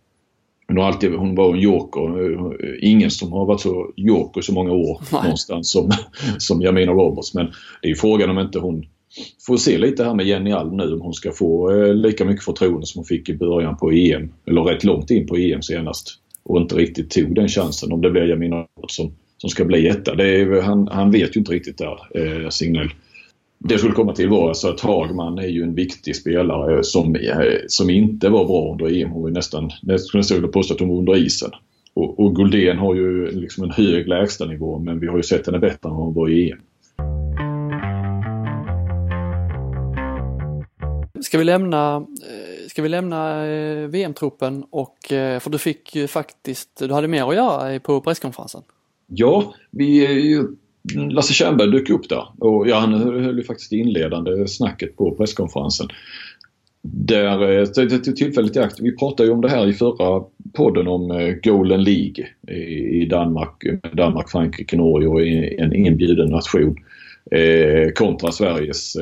Hon, har alltid, hon var en joker. Ingen som har varit så joker så många år Nej. någonstans som, som Jamina Roberts. Men det är frågan om inte hon får se lite här med Jenny Alm nu om hon ska få eh, lika mycket förtroende som hon fick i början på EM. Eller rätt långt in på EM senast. Och inte riktigt tog den chansen. Om det blir Jamina Roberts som, som ska bli etta. Det är, han, han vet ju inte riktigt där, eh, Signell det skulle komma till var alltså att Hagman är ju en viktig spelare som, som inte var bra under EM. Hon var nästan, nästan skulle påstå att hon var under isen. Och, och Guldén har ju liksom en hög lägstanivå men vi har ju sett henne bättre än hon var i EM. Ska vi lämna, eh, ska vi lämna eh, VM-truppen och, eh, för du fick ju faktiskt, du hade mer att göra på presskonferensen. Ja, vi, Lasse Tjernberg dök upp där och ja, han höll ju faktiskt det inledande snacket på presskonferensen. Där, eh, tillfället i akt, vi pratade ju om det här i förra podden om eh, Golden League i Danmark, Danmark, Frankrike, Norge och en inbjuden nation eh, kontra Sveriges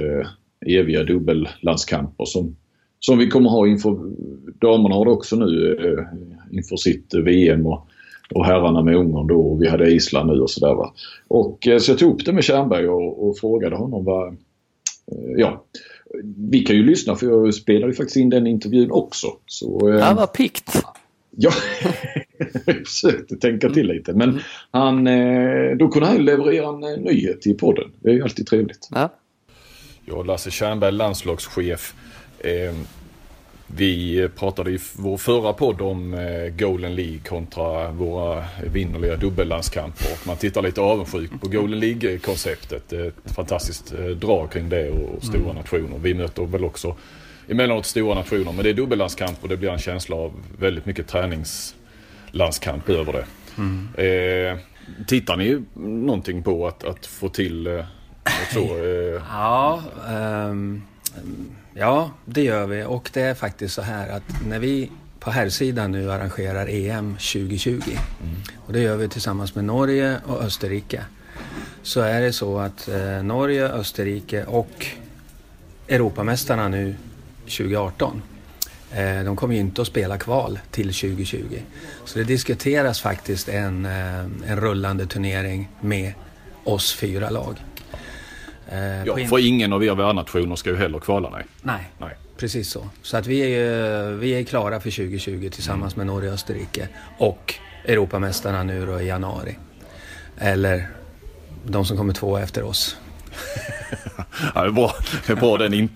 eviga dubbellandskamper som, som vi kommer ha inför, damerna har det också nu eh, inför sitt VM och, och herrarna med Ungern då och vi hade Island nu och sådär va. Och eh, så jag tog upp det med Tjernberg och, och frågade honom vad, eh, ja, vi kan ju lyssna för jag spelade ju faktiskt in den intervjun också. Så, eh, ja, vad pikt! Ja, jag försökte tänka till lite men mm. han, eh, då kunde han leverera en nyhet till podden. Det är ju alltid trevligt. Ja. Och Lasse Tjernberg, landslagschef. Eh, vi pratade i vår förra podd om eh, Golden League kontra våra vinnerliga dubbellandskamper. Man tittar lite avundsjukt på Golden League-konceptet. Ett fantastiskt eh, drag kring det och stora mm. nationer. Vi möter väl också emellanåt stora nationer. Men det är dubbellandskamp och det blir en känsla av väldigt mycket träningslandskamp över det. Mm. Eh, tittar ni någonting på att, att få till eh, så, eh. Ja, um, ja, det gör vi. Och det är faktiskt så här att när vi på herrsidan nu arrangerar EM 2020 mm. och det gör vi tillsammans med Norge och Österrike. Så är det så att eh, Norge, Österrike och Europamästarna nu 2018 eh, de kommer ju inte att spela kval till 2020. Så det diskuteras faktiskt en, eh, en rullande turnering med oss fyra lag. Eh, ja, för ingen av er värdnationer ska ju heller kvala, nej. nej. Nej, precis så. Så att vi är, vi är klara för 2020 tillsammans med Norge och Österrike. Och Europamästarna nu då i januari. Eller de som kommer två efter oss ja, det är bra, det är bra den in,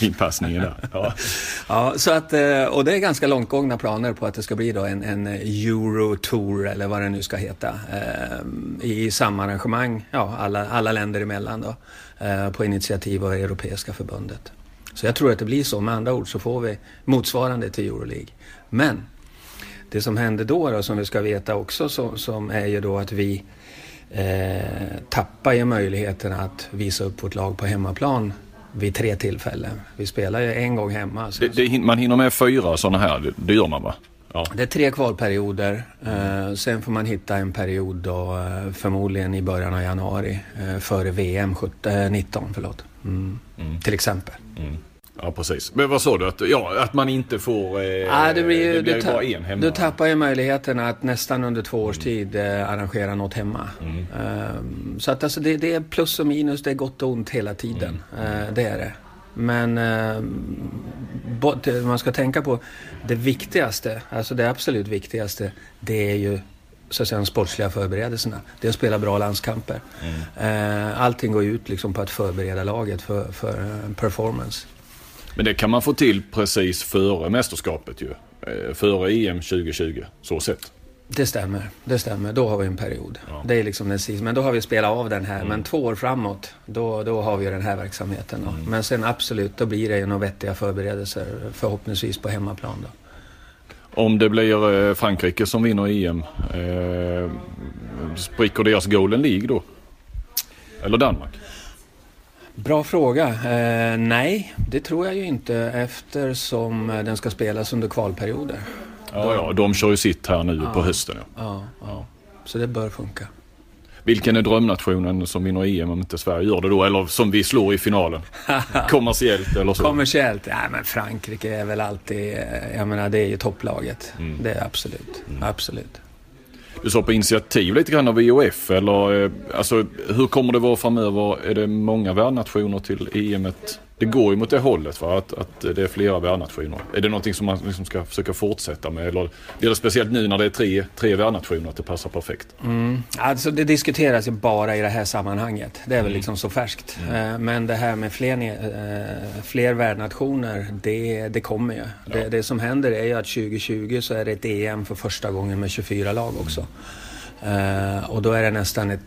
inpassningen där. Ja. ja, så att, eh, och det är ganska långtgångna planer på att det ska bli då en, en Eurotour eller vad det nu ska heta. Eh, I samma arrangemang, ja, alla, alla länder emellan då. Eh, på initiativ av Europeiska förbundet. Så jag tror att det blir så. Med andra ord så får vi motsvarande till Euroleague. Men det som händer då, då som vi ska veta också, så, som är ju då att vi eh, tappar ju möjligheten att visa upp vårt lag på hemmaplan vid tre tillfällen. Vi spelar ju en gång hemma. Det, det, man hinner med fyra sådana här, det, det gör man va? Ja. Det är tre kvalperioder. Eh, sen får man hitta en period då, eh, förmodligen i början av januari, eh, före VM 17, 19. Förlåt. Mm. Mm. Till exempel. Mm. Ja precis. Men vad sa du? Att, ja, att man inte får... Eh, ja, det blir, det blir du, bara en hemma. Du tappar ju möjligheten att nästan under två års tid eh, arrangera något hemma. Mm. Um, så att alltså det, det, är plus och minus, det är gott och ont hela tiden. Mm. Uh, det är det. Men uh, man ska tänka på det viktigaste, alltså det absolut viktigaste, det är ju så att säga, de sportsliga förberedelserna. Det är att spela bra landskamper. Mm. Uh, allting går ut liksom på att förbereda laget för, för performance. Men det kan man få till precis före mästerskapet ju. Eh, före EM 2020, så sett. Det stämmer, det stämmer. Då har vi en period. Ja. Det är liksom den sista. Men då har vi spelat av den här. Mm. Men två år framåt, då, då har vi den här verksamheten. Mm. Men sen absolut, då blir det ju några vettiga förberedelser. Förhoppningsvis på hemmaplan då. Om det blir eh, Frankrike som vinner EM, eh, spricker deras Golden League då? Eller Danmark? Bra fråga. Eh, nej, det tror jag ju inte eftersom den ska spelas under kvalperioder. Ja, ja de kör ju sitt här nu ja, på hösten. Ja. Ja, ja. Så det bör funka. Vilken är drömnationen som vinner EM om inte Sverige gör det då? Eller som vi slår i finalen? Kommersiellt eller så? Kommersiellt? Ja men Frankrike är väl alltid, eh, jag menar det är ju topplaget. Mm. Det är absolut, mm. absolut. Du sa på initiativ lite grann av IOF eller eh, alltså hur kommer det vara framöver? Är det många värdnationer till EM? Det går ju mot det hållet va? Att, att det är flera värdnationer. Är det någonting som man liksom ska försöka fortsätta med? Eller det speciellt nu när det är tre, tre värdnationer att det passar perfekt? Mm. Alltså det diskuteras ju bara i det här sammanhanget. Det är väl mm. liksom så färskt. Mm. Eh, men det här med fler, äh, fler värdnationer, det, det kommer ju. Ja. Det, det, som händer är ju att 2020 så är det ett EM för första gången med 24 lag också. Uh, och då är det nästan ett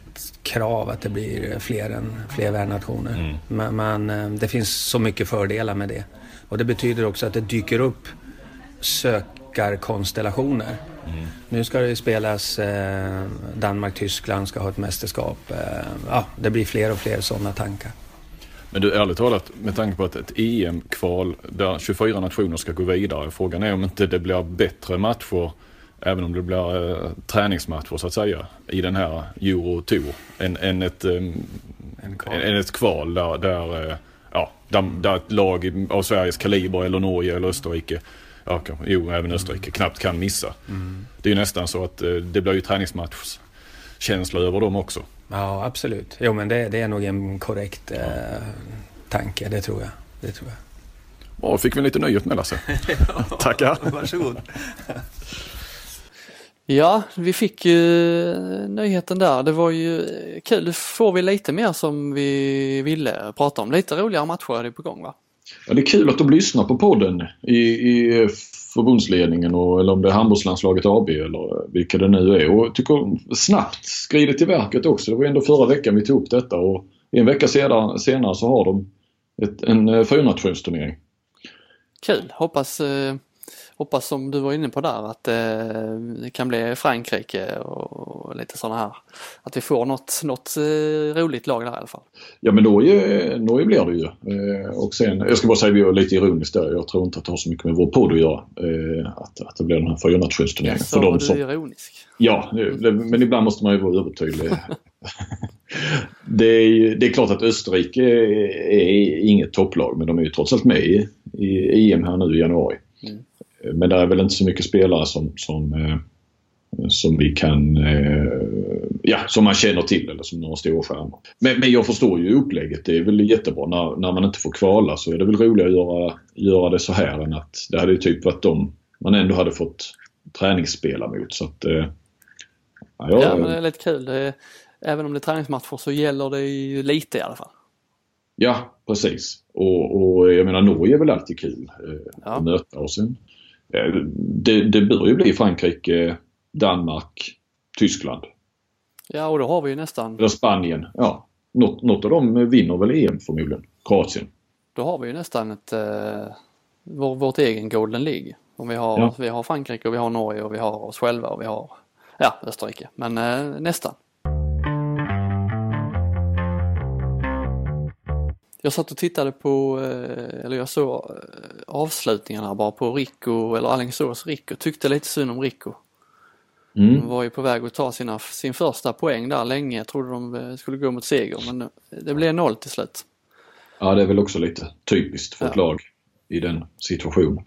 krav att det blir fler än fler värdnationer. Mm. Men, men uh, det finns så mycket fördelar med det. Och det betyder också att det dyker upp sökarkonstellationer. Mm. Nu ska det spelas uh, Danmark-Tyskland ska ha ett mästerskap. ja, det blir fler och fler sådana tankar. Men du, ärligt talat, med tanke på att ett EM-kval där 24 nationer ska gå vidare. Frågan är om inte det blir bättre matcher även om det blir eh, träningsmatcher så att säga i den här Euro Tour än, än, ett, eh, än ett kval där, där, eh, ja, där, där ett lag av Sveriges kaliber eller Norge eller Österrike Ja, jo, även Österrike knappt kan missa. Mm. Det är ju nästan så att eh, det blir ju träningsmatchkänsla över dem också. Ja, absolut. Jo, men det, det är nog en korrekt eh, tanke, det tror jag. Det tror jag. Bra, fick vi lite nöjet med Lasse. Tackar. Varsågod. Ja, vi fick ju nyheten där. Det var ju kul. Nu får vi lite mer som vi ville prata om. Lite roligare matcher är det på gång va? Ja, det är kul att de lyssnar på podden i, i förbundsledningen och, eller om det är handbollslandslaget AB eller vilka det nu är. Och tycker snabbt skrider till verket också. Det var ändå förra veckan vi tog upp detta och en vecka senare, senare så har de ett, en eh, fyrnationsturnering. Kul! Hoppas eh, hoppas som du var inne på där att eh, det kan bli Frankrike och lite sådana här. Att vi får något, något eh, roligt lag där i alla fall. Ja men Norge, Norge blir det ju. Eh, och sen, jag ska bara säga vi är lite ironiskt där. Jag tror inte att det har så mycket med vår podd att göra. Att, att det blir den här fyrnationsturneringen. Så var du som, ironisk. Ja, men ibland måste man ju vara övertydlig. det, är, det är klart att Österrike är inget topplag men de är ju trots allt med i, i EM här nu i januari. Mm. Men det är väl inte så mycket spelare som, som, eh, som vi kan, eh, ja som man känner till eller som några stora stjärnor. Men, men jag förstår ju upplägget. Det är väl jättebra. När, när man inte får kvala så är det väl roligare att göra, göra det så här än att det hade ju typ varit de man ändå hade fått träningsspela mot. Så att, ja, jag, ja men det är lite kul. Är, även om det är träningsmatcher så gäller det ju lite i alla fall. Ja, precis. Och, och jag menar Norge är väl alltid kul eh, ja. att möta och sen Eh, det, det bör ju bli Frankrike, Danmark, Tyskland. Ja och då har vi ju nästan... Eller Spanien. Ja. Något, något av dem vinner väl EM förmodligen. Kroatien. Då har vi ju nästan ett, eh, vår, vårt egen Golden League. Om vi, har, ja. vi har Frankrike och vi har Norge och vi har oss själva och vi har ja, Österrike. Men eh, nästan. Jag satt och tittade på, eh, eller jag såg eh, avslutningarna bara på Rico, eller Alingsås Rico. Tyckte lite synd om Rico. Mm. De var ju på väg att ta sina, sin första poäng där länge. Jag trodde de eh, skulle gå mot seger men det blev noll till slut. Ja det är väl också lite typiskt för ett ja. lag i den situationen.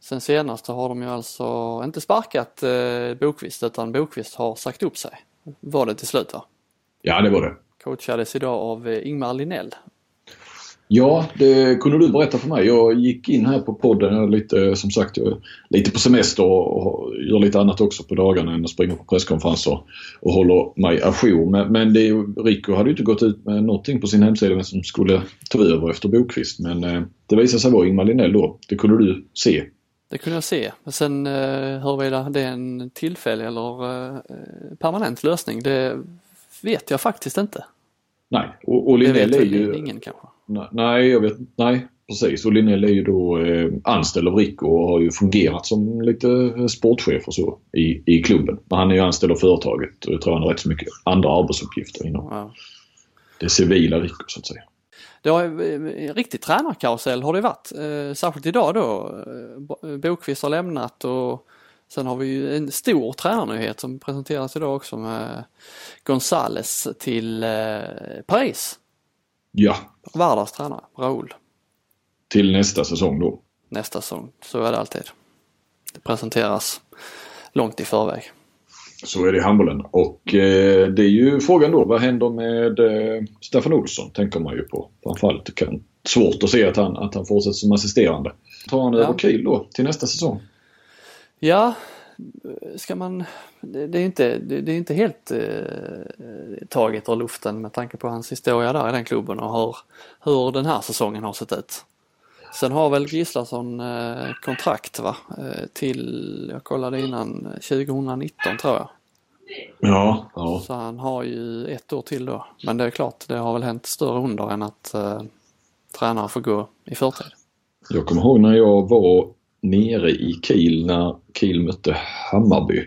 Sen senast har de ju alltså inte sparkat eh, Bokvist utan Bokvist har sagt upp sig. Var det till slut va? Ja det var det. Coachades idag av Ingmar Linell Ja, det kunde du berätta för mig. Jag gick in här på podden lite, som sagt, lite på semester och gör lite annat också på dagarna än att springa på presskonferenser och håller mig ajour. Men, men det, Rico hade ju inte gått ut med någonting på sin hemsida vem som skulle ta över efter Bokvist. Men eh, det visade sig vara Ingmar Linnell då. Det kunde du se. Det kunde jag se. Men sen eh, huruvida det är en tillfällig eller eh, permanent lösning, det vet jag faktiskt inte. Nej, och, och Linnell är ju... ingen kanske. Nej, jag vet Nej, precis. Och Linnell är ju då eh, anställd av Rico och har ju fungerat som lite sportchef och så i, i klubben. Men han är ju anställd av företaget och jag tror han har rätt så mycket andra arbetsuppgifter inom ja. det civila Rico så att säga. Det har en riktig tränarkarusell har det varit. Eh, särskilt idag då. Eh, Bokvist har lämnat och sen har vi ju en stor tränarnyhet som presenteras idag också med Gonzales till eh, Paris. Ja. Vardas tränare, Raoul. Till nästa säsong då? Nästa säsong, så är det alltid. Det presenteras långt i förväg. Så är det i handbollen. Och eh, det är ju frågan då, vad händer med eh, Staffan Olsson? Tänker man ju på. Framförallt det kan, svårt att se att han, att han fortsätter som assisterande. Tar han ja. över Kiel då till nästa säsong? Ja, ska man, det, det är inte, det, det, är inte helt eh, taget ur luften med tanke på hans historia där i den klubben och hur, hur den här säsongen har sett ut. Sen har väl Gislason eh, kontrakt va, eh, till, jag kollade innan, 2019 tror jag. Ja, ja. Så han har ju ett år till då. Men det är klart, det har väl hänt större under än att eh, tränare får gå i förtid. Jag kommer ihåg när jag var nere i Kiel när Kiel mötte Hammarby.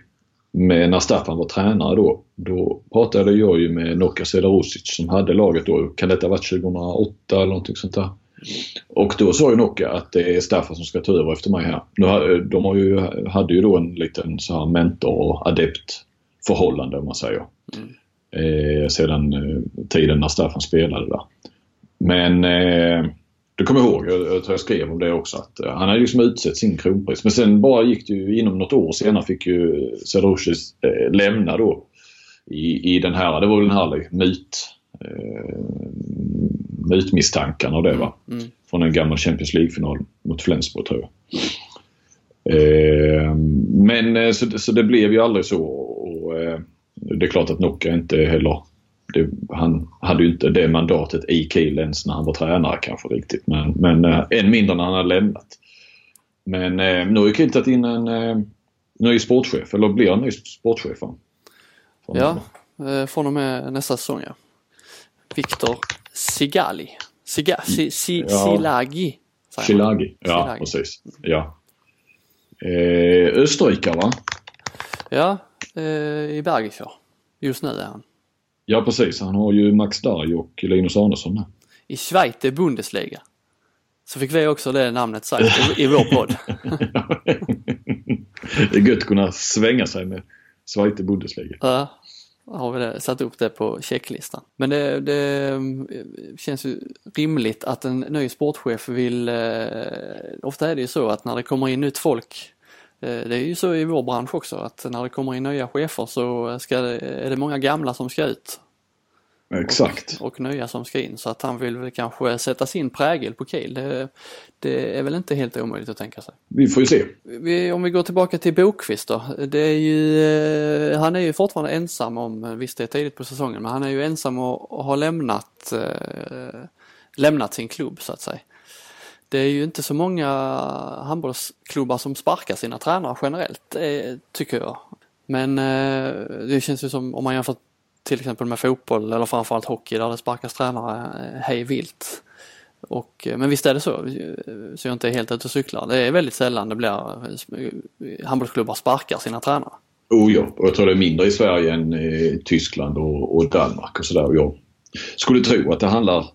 Med, när Staffan var tränare då. Då pratade jag ju med Noka Sedarusic som hade laget då. Kan detta ha varit 2008 eller någonting sånt där? Och då sa ju Noka att det är Staffan som ska ta över efter mig här. Nu, de har ju, hade ju då en liten så här mentor och adept förhållande om man säger. Mm. Eh, sedan eh, tiden när Staffan spelade där. Men eh, du kommer ihåg, jag, jag tror jag skrev om det också, att uh, han hade liksom utsett sin kronpris. Men sen bara gick det ju inom något år senare fick ju Sedoshis eh, lämna då i, i den här, det var väl den här myt, eh, mytmisstankarna och det va. Mm. mm. Från en gammal Champions League-final mot Flensburg tror jag. Eh, men eh, så, så det blev ju aldrig så. Och, eh, det är klart att Nocca inte heller det, han hade ju inte det mandatet i Kiel ens när han var tränare kanske riktigt. Men, men äh, än mindre när han hade lämnat. Men äh, nu har ju Kiel tagit in en äh, ny sportchef, eller blir en ny sportchef. Från ja, eh, från och med nästa säsong ja. Viktor Sigali. Siga, si, si, ja. Silagi. Silagi, ja Silagi. precis. Ja. Eh, Österrikare va? Ja, eh, i Bergischer. Just nu är han. Ja precis, han har ju Max Darj och Linus Arnesson där. I Schweiz Bundesliga. Så fick vi också det namnet sagt i, vår podd. det är gött att kunna svänga sig med Schweiz Bundesliga. Ja, har vi det, satt upp det på checklistan. Men det, det mm, känns ju rimligt att en ny sportchef vill, eh, ofta är det ju så att när det kommer in nytt folk eh, det är ju så i vår bransch också att när det kommer in nya chefer så ska det, är det många gamla som ska ut. Exakt. Och, och nya som ska in så att han vill väl kanske sätta sin prägel på Kiel. Det, det, är väl inte helt omöjligt att tänka sig. Vi får ju se. Vi, om vi går tillbaka till Bokvist då. Det är ju, eh, han är ju fortfarande ensam om, visst det är tidigt på säsongen, men han är ju ensam och, och har lämnat, eh, lämnat sin klubb så att säga. Det är ju inte så många handbollsklubbar som sparkar sina tränare generellt, eh, tycker jag. Men eh, det känns ju som, om man jämför till exempel med fotboll eller framförallt hockey där det sparkas tränare eh, hej vilt. Och, men visst är det så, så jag inte är helt ute och cyklar. Det är väldigt sällan det blir handbollsklubbar sparkar sina tränare. Oh ja, och jag tror det är mindre i Sverige än i Tyskland och, och Danmark och sådär. Jag skulle tro att det handlar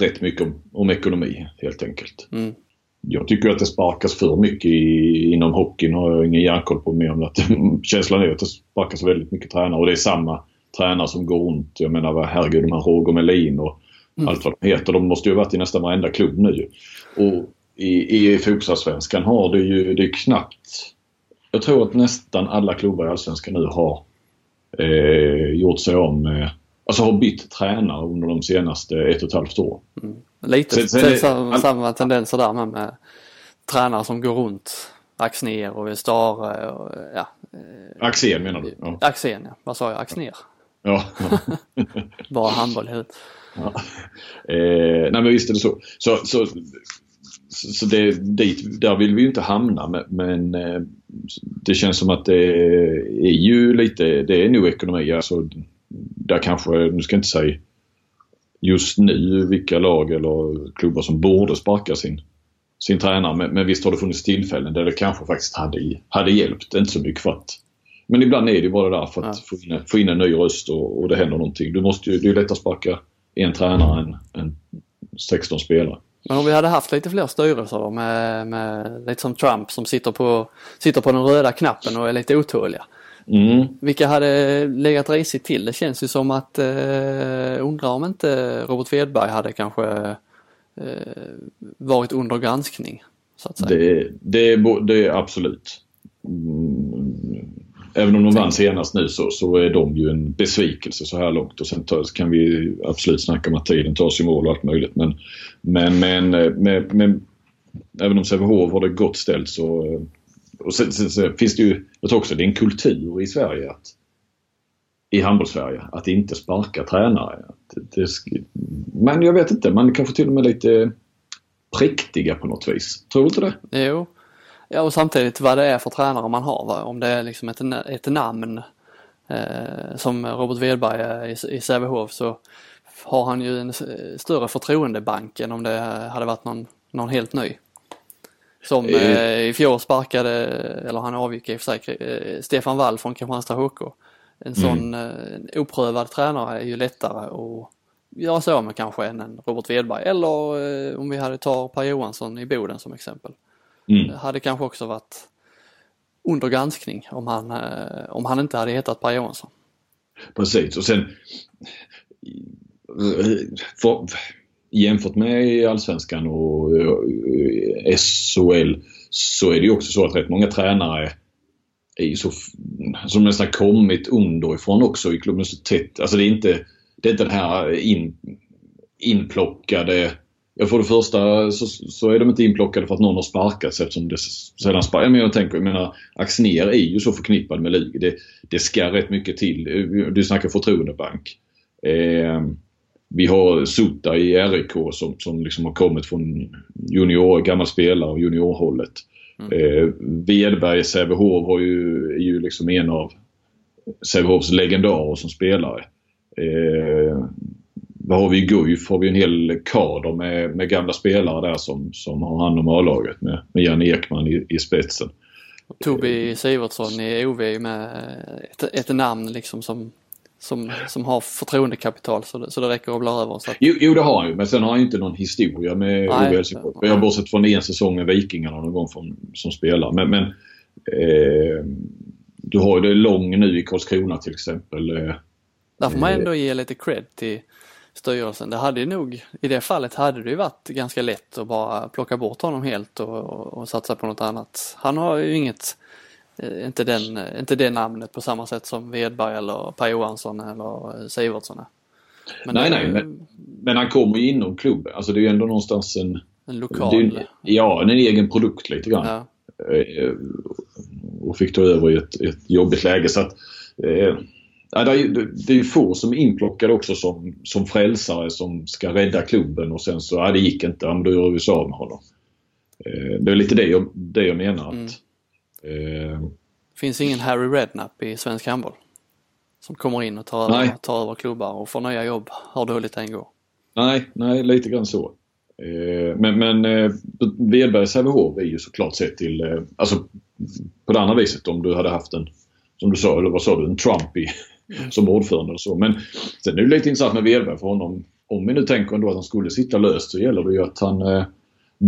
rätt mycket om, om ekonomi helt enkelt. Mm. Jag tycker att det sparkas för mycket i, inom hockeyn har jag ingen järnkoll på mer än att känslan är att det sparkas väldigt mycket tränare och det är samma tränare som går runt. Jag menar herregud de här Roger Melin och mm. allt vad de heter. De måste ju ha varit i nästan varenda klubb nu. Och i, i fotbollsallsvenskan har det ju, det är knappt jag tror att nästan alla klubbar i Allsvenskan nu har eh, gjort sig om eh, Alltså har bytt tränare under de senaste ett och ett halvt åren. Mm. Lite sen, sen, samma, samma tendenser där med, med tränare som går runt. Axner och Stare och ja. Axén menar du? Ja. Axén ja, vad sa jag? Axner? Ja. Bara handboll i huvudet. Ja. Eh, nej men visst är det så. Så, så, så det, dit, där vill vi ju inte hamna men, men eh, det känns som att det är ju lite, det är nog ekonomi. Alltså, där kanske, nu ska jag inte säga just nu vilka lag eller klubbar som borde sparka sin, sin tränare. Men, men visst har det funnits tillfällen där det kanske faktiskt hade, hade hjälpt. Inte så mycket för att men ibland är det bara där för att ja. få, in, få in en ny röst och, och det händer någonting. Du måste ju, det är ju lättare att sparka en tränare än, än 16 spelare. Men om vi hade haft lite fler styrelser då med, med lite som Trump som sitter på, sitter på den röda knappen och är lite otåliga. Mm. Vilka hade legat risigt till? Det känns ju som att, eh, undrar om inte Robert Wedberg hade kanske eh, varit under granskning. Så att säga. Det, det, det är absolut. Mm Även om de vann senast nu så, så är de ju en besvikelse så här långt och sen tar, kan vi absolut snacka om att tiden tar sig mål och allt möjligt. Men, men, men med, med, även om Sävehof har det gott ställt så och sen, sen, sen, finns det ju, jag tror också det är en kultur i Sverige att i handbolls-Sverige att inte sparka tränare. Det, det, men jag vet inte, man är kanske till och med lite präktiga på något vis. Tror du inte det? Jo, Ja och samtidigt vad det är för tränare man har. Va? Om det är liksom ett, ett namn eh, som Robert Wedberg är i, i Sävehof så har han ju en större förtroendebank än om det hade varit någon, någon helt ny. Som eh, i fjol sparkade, eller han avgick i och för sig, eh, Stefan Wall från Kristianstad HK. En sån mm. eh, oprövad tränare är ju lättare att göra sig av med kanske än en Robert Wedberg. Eller eh, om vi hade tar Per Johansson i Boden som exempel. Mm. Det hade kanske också varit under granskning om han, eh, om han inte hade hetat Per Johansson. Precis och sen för, jämfört med Allsvenskan och SHL så är det ju också så att rätt många tränare är ju så, som nästan kommit underifrån också i klubben så tätt. Alltså det är inte, det är inte den här in, inplockade Ja, för det första så, så, är de inte inplockade för att någon har sparkats eftersom det sedan sparkats. Men jag tänker, jag menar, Axner är ju så förknippad med Lugi. Det, det ska rätt mycket till. Du snackar förtroendebank. Eh, vi har Sutta i RIK som, som liksom har kommit från junior, gammal spelare och juniorhållet. Mm. Eh, Wedberg i Sävehof har ju, är ju liksom en av Sävehofs legendarer som spelare. Eh, vad har vi i Guif? Har vi en hel kader med, med gamla spelare där som, som har hand om A-laget med, med Janne Ekman i, i spetsen. Tobi Sivertsson i OV med ett, ett namn liksom som som, som har förtroendekapital så det, så det räcker att bla över. Så att... jo, jo, det har han ju men sen har han ju inte någon historia med OV Helsingborg. Jag har bortsett från en säsong med Vikingarna någon gång från, som spelare. Men, men eh, du har ju det lång nu i Karlskrona till exempel. Eh, Där får man ändå ge lite cred till styrelsen. Det hade ju nog, i det fallet hade det ju varit ganska lätt att bara plocka bort honom helt och, och, och satsa på något annat. Han har ju inget Eh, inte, den, eh, inte det namnet på samma sätt som Wedberg eller Per Johansson eller eh, Sivertsson men Nej, nej, men, men, han kommer ju inom klubben. Alltså det är ju ändå någonstans en... En lokal... En, ja, en egen produkt lite grann. Ja. Och fick ta över i ett, ett jobbigt läge så att... Eh, det är ju få som är inplockade också som, som frälsare som ska rädda klubben och sen så, ja det gick inte, ja, men då gör vi så av med honom. Det är lite det jag, det jag menar. Mm. Eh, Finns ingen Harry Redknapp i svensk handboll? Som kommer in och tar över, tar över klubbar och får nya jobb, har dåligt en går. Nej, nej lite grann så. Eh, men, men eh, Wedbergs Sävehof är ju såklart sett till, eh, alltså på det andra viset om du hade haft en, som du sa, eller vad sa du, en Trump i, mm. som ordförande och så. Men sen är det lite intressant med Wedberg för honom. Om vi nu tänker ändå att han skulle sitta löst så gäller det ju att han eh,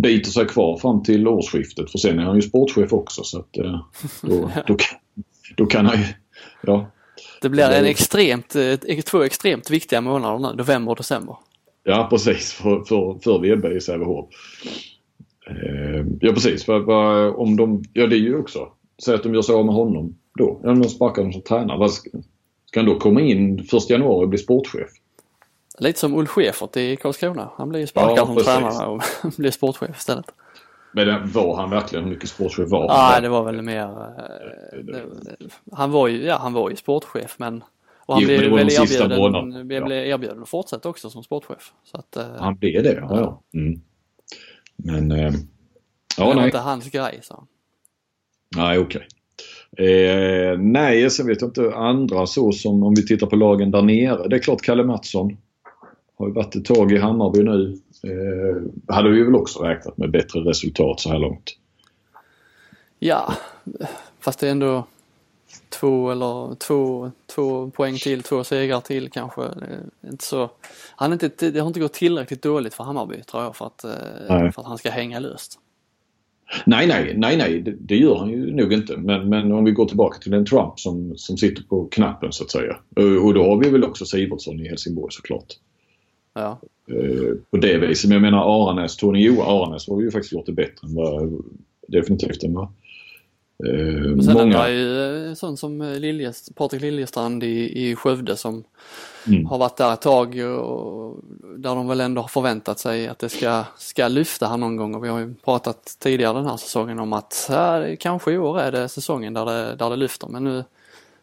biter sig kvar fram till årsskiftet för sen är han ju sportchef också så att eh, då, då, då kan han ju, ja. Det blir en extremt, eh, två extremt viktiga månader nu, november och december. Ja precis, för, för, för Wedberg i Sävehof. Eh, ja precis, för, för, om de, ja det är ju också, säg att de gör sig av med honom då, om de sparkar honom som tränare. Ska han då komma in 1 januari och bli sportchef? Lite som Ulf Schäfert i Karlskrona. Han blev ju sparkad ja, som tränare och blev sportchef istället. Men var han verkligen, hur mycket sportchef var han? Nej, det var väl mer... Eh, det, han var ju, ja han var ju sportchef men... Och han jo, blev väl erbjuden, blev ja. erbjuden att fortsätta också som sportchef. Så att, eh, han blev det, ja. ja. Mm. Men... Eh, ja, det var nej. inte hans grej, han. Nej, okej. Okay. Eh, nej, sen vet jag inte andra så som om vi tittar på lagen där nere. Det är klart Kalle Mattsson har ju varit ett tag i Hammarby nu. Eh, hade vi väl också räknat med bättre resultat så här långt. Ja, fast det är ändå två eller två, två poäng till, två segrar till kanske. Inte så, han inte, det har inte gått tillräckligt dåligt för Hammarby tror jag för att, eh, för att han ska hänga löst. Nej, nej, nej, nej, det, det, gör han ju nog inte. Men, men om vi går tillbaka till den Trump som, som sitter på knappen så att säga. Och då har vi väl också Sivertsson i Helsingborg såklart. Ja. Eh, på det viset. Men jag menar Aranäs, Tony Jo Aranäs har ju faktiskt gjort det bättre än vad, definitivt än vad Eh, Men sen många... är ju eh, sån som Liljest, Patrik Liljestrand i, i Skövde som mm. har varit där ett tag och där de väl ändå har förväntat sig att det ska, ska lyfta här någon gång och vi har ju pratat tidigare den här säsongen om att ja, kanske i år är det säsongen där det, där det lyfter men nu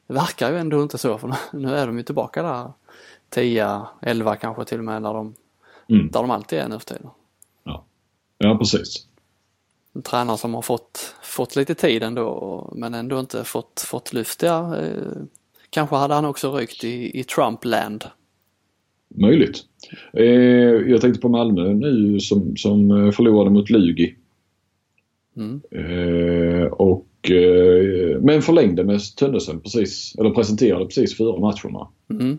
verkar ju ändå inte så för nu är de ju tillbaka där 10, 11 kanske till och med där de, mm. där de alltid är nu för tiden. Ja. ja, precis. En tränare som har fått, fått lite tid ändå men ändå inte fått, fått lyft. Ja, eh, Kanske hade han också rykt i, i Trumpland. Möjligt. Eh, jag tänkte på Malmö nu som, som förlorade mot Lugi. Mm. Eh, och, eh, men förlängde med Tönnesen precis, eller presenterade precis före matcherna. Mm.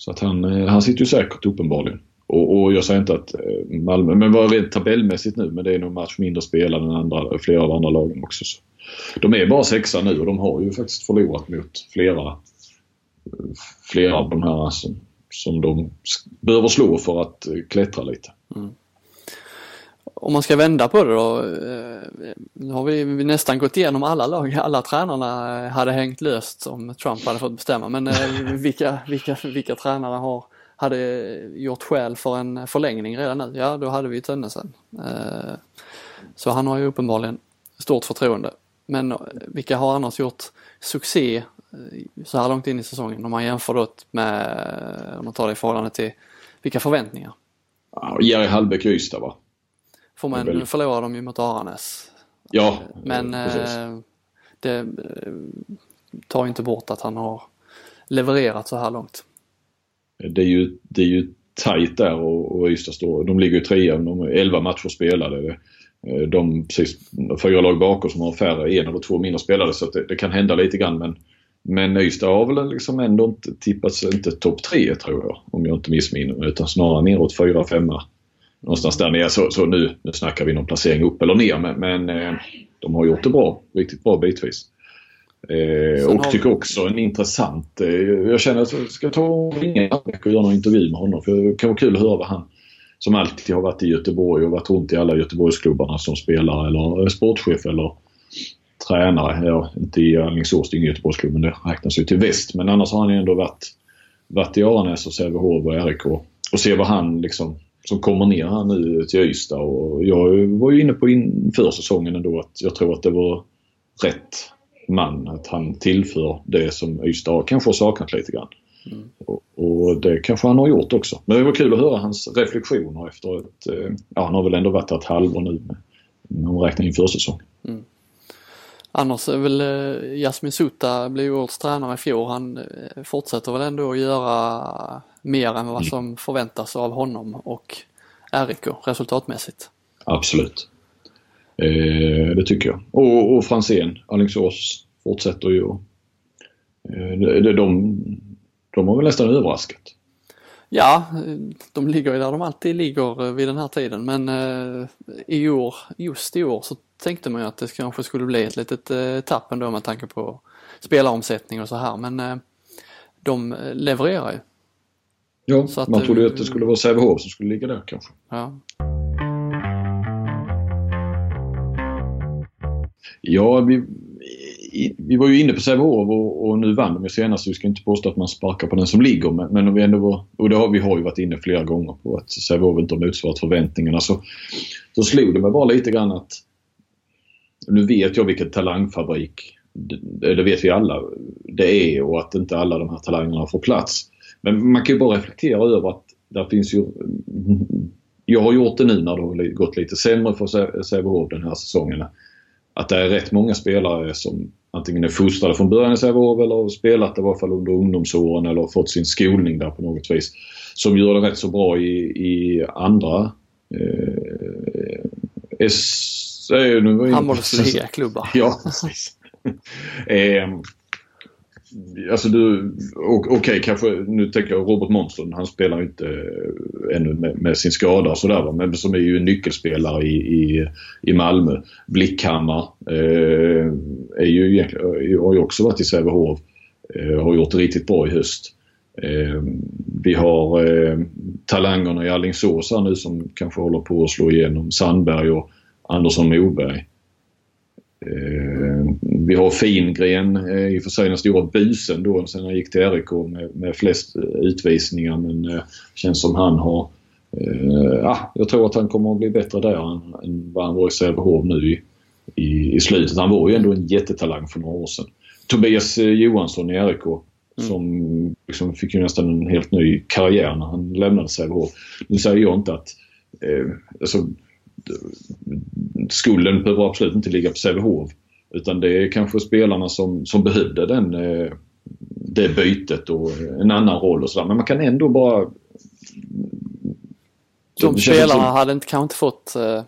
Så att han, eh, han sitter ju säkert uppenbarligen. Och, och, jag säger inte att eh, Malmö, men var rent tabellmässigt nu, men det är nog match mindre spelad än andra, flera av andra lagen också. Så. De är bara sexa nu och de har ju faktiskt förlorat mot flera, flera av de här som, som de behöver slå för att eh, klättra lite. Mm. Om man ska vända på det då. Eh, nu har vi nästan gått igenom alla lag. Alla tränarna hade hängt löst om Trump hade fått bestämma. Men eh, vilka, vilka, vilka tränare har hade gjort skäl för en förlängning redan nu, ja då hade vi Tönnesen. sen. så han har ju uppenbarligen stort förtroende. Men vilka har annars gjort succé så här långt in i säsongen om man jämför då med, om man tar det i förhållande till vilka förväntningar? Ja, Jerry Hallbäck och Ystad va? Får man, nu förlorar de ju mot Aranäs. Ja, Men precis. det tar inte bort att han har levererat så här långt det är ju, det är ju tajt där och, och Ystad står, de ligger ju trea, de har 11 matcher spelade. Eh, de precis, fyra lag bakom som har färre, en eller två mindre spelare så det, det, kan hända lite grann men men Ystad har väl liksom ändå inte tippats, inte topp tre tror jag om jag inte missminner mig utan snarare neråt fyra, femma. Någonstans där nere. Så, så nu, nu snackar vi någon placering upp eller ner men, men eh, de har gjort det bra, riktigt bra bitvis. Eh, och tycker också en intressant... Eh, jag känner att jag ska ta och ringa och göra någon intervju med honom. För det kan vara kul att höra vad han, som alltid har varit i Göteborg och varit runt i alla Göteborgsklubbarna som spelare eller sportchef eller tränare. Ja, inte i Alingsås, det är ingen Göteborgsklubb men det räknas ju till väst. Men annars har han ju ändå varit, varit i Aranäs och Sävehof och RIK. Och se vad han liksom som kommer ner här nu till Ystad. Och jag var ju inne på inför säsongen ändå att jag tror att det var rätt man. Att han tillför det som Ystad kanske har saknat lite grann. Mm. Och, och, det kanske han har gjort också. Men det var kul att höra hans reflektioner efter ett... Eh, ja, han har väl ändå varit ett halvår nu om man räknar in försäsong. Mm. Annars är väl eh, Jasmin Sutta blev årets tränare i fjol. Han eh, fortsätter väl ändå att göra mer än vad mm. som förväntas av honom och RIK resultatmässigt. Absolut. Eh, det tycker jag. Och, och Franzén, Alingsås fortsätter ju. Eh, de, de, de har väl nästan överraskat. Ja, de ligger ju där de alltid ligger vid den här tiden men eh, i år, just i år så tänkte man ju att det kanske skulle bli ett litet eh, tapp ändå med tanke på spelaromsättning och så här men eh, de levererar ju. Ja, att, man trodde ju att det skulle vara Sävehof som skulle ligga där kanske. Ja. Ja, vi, vi var ju inne på Sävehof och, och, nu vann de ju senast. Vi ska inte påstå att man sparkar på den som ligger. Men, men om vi ändå var, och det har, vi har ju varit inne flera gånger på att Sävehof inte har motsvarat förväntningarna. Så, så slog det mig bara lite grann att nu vet jag vilken talangfabrik det, det vet vi alla det är och att inte alla de här talangerna får plats. Men man kan ju bara reflektera över att där finns ju jag har gjort det nu när det har gått lite sämre för Sävehof den här säsongen att det är rätt många spelare som antingen är fostrade från början i Sävehof eller har spelat i varje fall under ungdomsåren eller fått sin skolning där på något vis. Som gör det rätt så bra i, i andra eh, S... Handbollsligaklubbar. ja, precis. eh, Alltså du, okej okay, kanske, nu tänker jag Robert Månsson, han spelar inte eh, ännu med, med sin skada och sådär men som är ju en nyckelspelare i, i, i Malmö. Blickhammar eh, är ju egentligen, har ju också varit i Sävehof. Eh, har gjort det riktigt bra i höst. Eh, vi har eh, talangerna i Alingsås här nu som kanske håller på att slå igenom. Sandberg och Andersson Moberg. Eh, vi har Fingren, eh, i och för sig den stora busen då sen han gick till RIK med, med flest utvisningar men eh, känns som han har eh, jag tror att han kommer att bli bättre där än, än vad han var i Sävehof nu i, i, i, slutet. Han var ju ändå en jättetalang för några år sedan. Tobias eh, Johansson i RIK mm. som liksom fick ju nästan en helt ny karriär när han lämnade Sävehof. Nu säger jag inte att eh, alltså, skulden behöver absolut inte ligga på Sävehof. Utan det är kanske spelarna som, som behövde den, eh, det bytet och en annan roll och sådär. Men man kan ändå bara... De spelarna hade inte, kanske inte fått eh,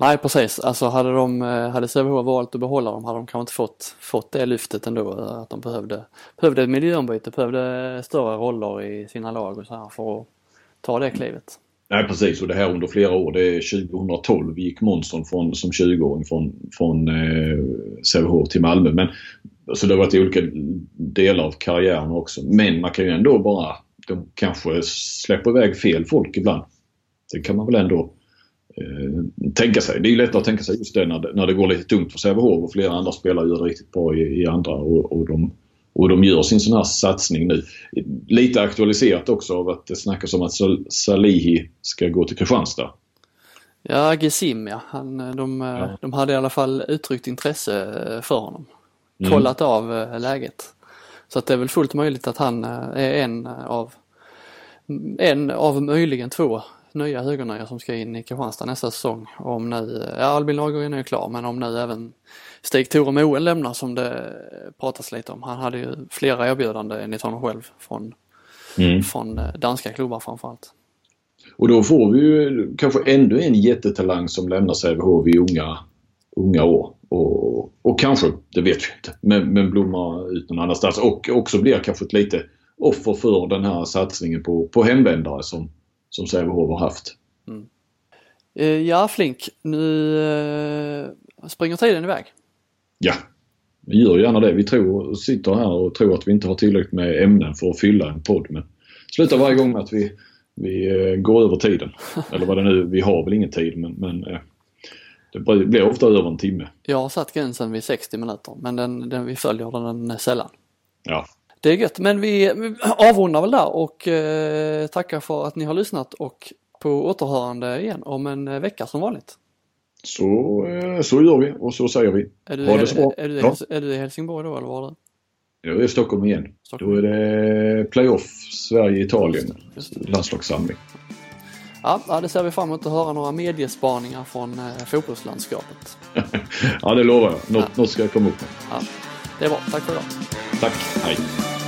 Nej precis, alltså hade, de, eh, hade Sävehof valt att behålla dem hade de kanske inte fått, fått det lyftet ändå. Att de behövde, behövde ett miljöombyte, behövde större roller i sina lag och så här för att ta det klivet. Nej precis och det här under flera år. Det är 2012 gick Månsson från, som 20-åring från, från eh, Sävehof till Malmö. Men, så det har varit olika delar av karriären också. Men man kan ju ändå bara, de kanske släpper iväg fel folk ibland. Det kan man väl ändå eh, tänka sig. Det är ju lättare att tänka sig just det när, när det går lite tungt för Sävehof och flera andra spelare gör det riktigt bra i, i andra och, och, de, och de gör sin sån här satsning nu. Lite aktualiserat också av att det snackas om att Salihi ska gå till Kristianstad. Ja, Gesim ja. Han, de, ja. de hade i alla fall uttryckt intresse för honom. Mm. Kollat av eh, läget. Så att det är väl fullt möjligt att han eh, är en av en av möjligen två nya högernior som ska in i Kristianstad nästa säsong. Om nu, ja Albin Lagergren är ju klar men om nu även Stig-Tore Moen lämnar som det pratas lite om. Han hade ju flera erbjudanden enligt honom själv från, mm. från eh, danska klubbar framförallt. Och då får vi ju kanske ännu en jättetalang som lämnar Sävehof i unga, unga år. Och, och kanske, det vet vi inte, men, men blommar ut någon annanstans. Och också blir kanske ett lite offer för den här satsningen på, på hemvändare som, som Sävehof har haft. Mm. Eh, ja Flink, nu eh, springer tiden iväg. Ja, vi gör gärna det. Vi tror, sitter här och tror att vi inte har tillräckligt med ämnen för att fylla en podd. Men slutar varje gång med att vi, vi eh, går över tiden. Eller vad det nu, vi har väl ingen tid men, men det blir ofta över en timme. Jag har satt gränsen vid 60 minuter men den, den vi följer den sällan. Ja, det är gött, men vi avrundar väl där och eh, tackar för att ni har lyssnat och på återhörande igen om en eh, vecka som vanligt. Så, eh, så gör vi och så säger vi. Är du, ha det så bra. Är, är, du, ja. är du i Helsingborg då eller var du? Jag är i Stockholm igen. Stockholm. Då är det playoff Sverige-Italien, landslagssamling. Ja, det ser vi fram emot att höra några mediespaningar från fotbollslandskapet. ja, det lovar jag. Något, ja. något ska jag komma upp med. Ja, でも、さっき。さっき、はい。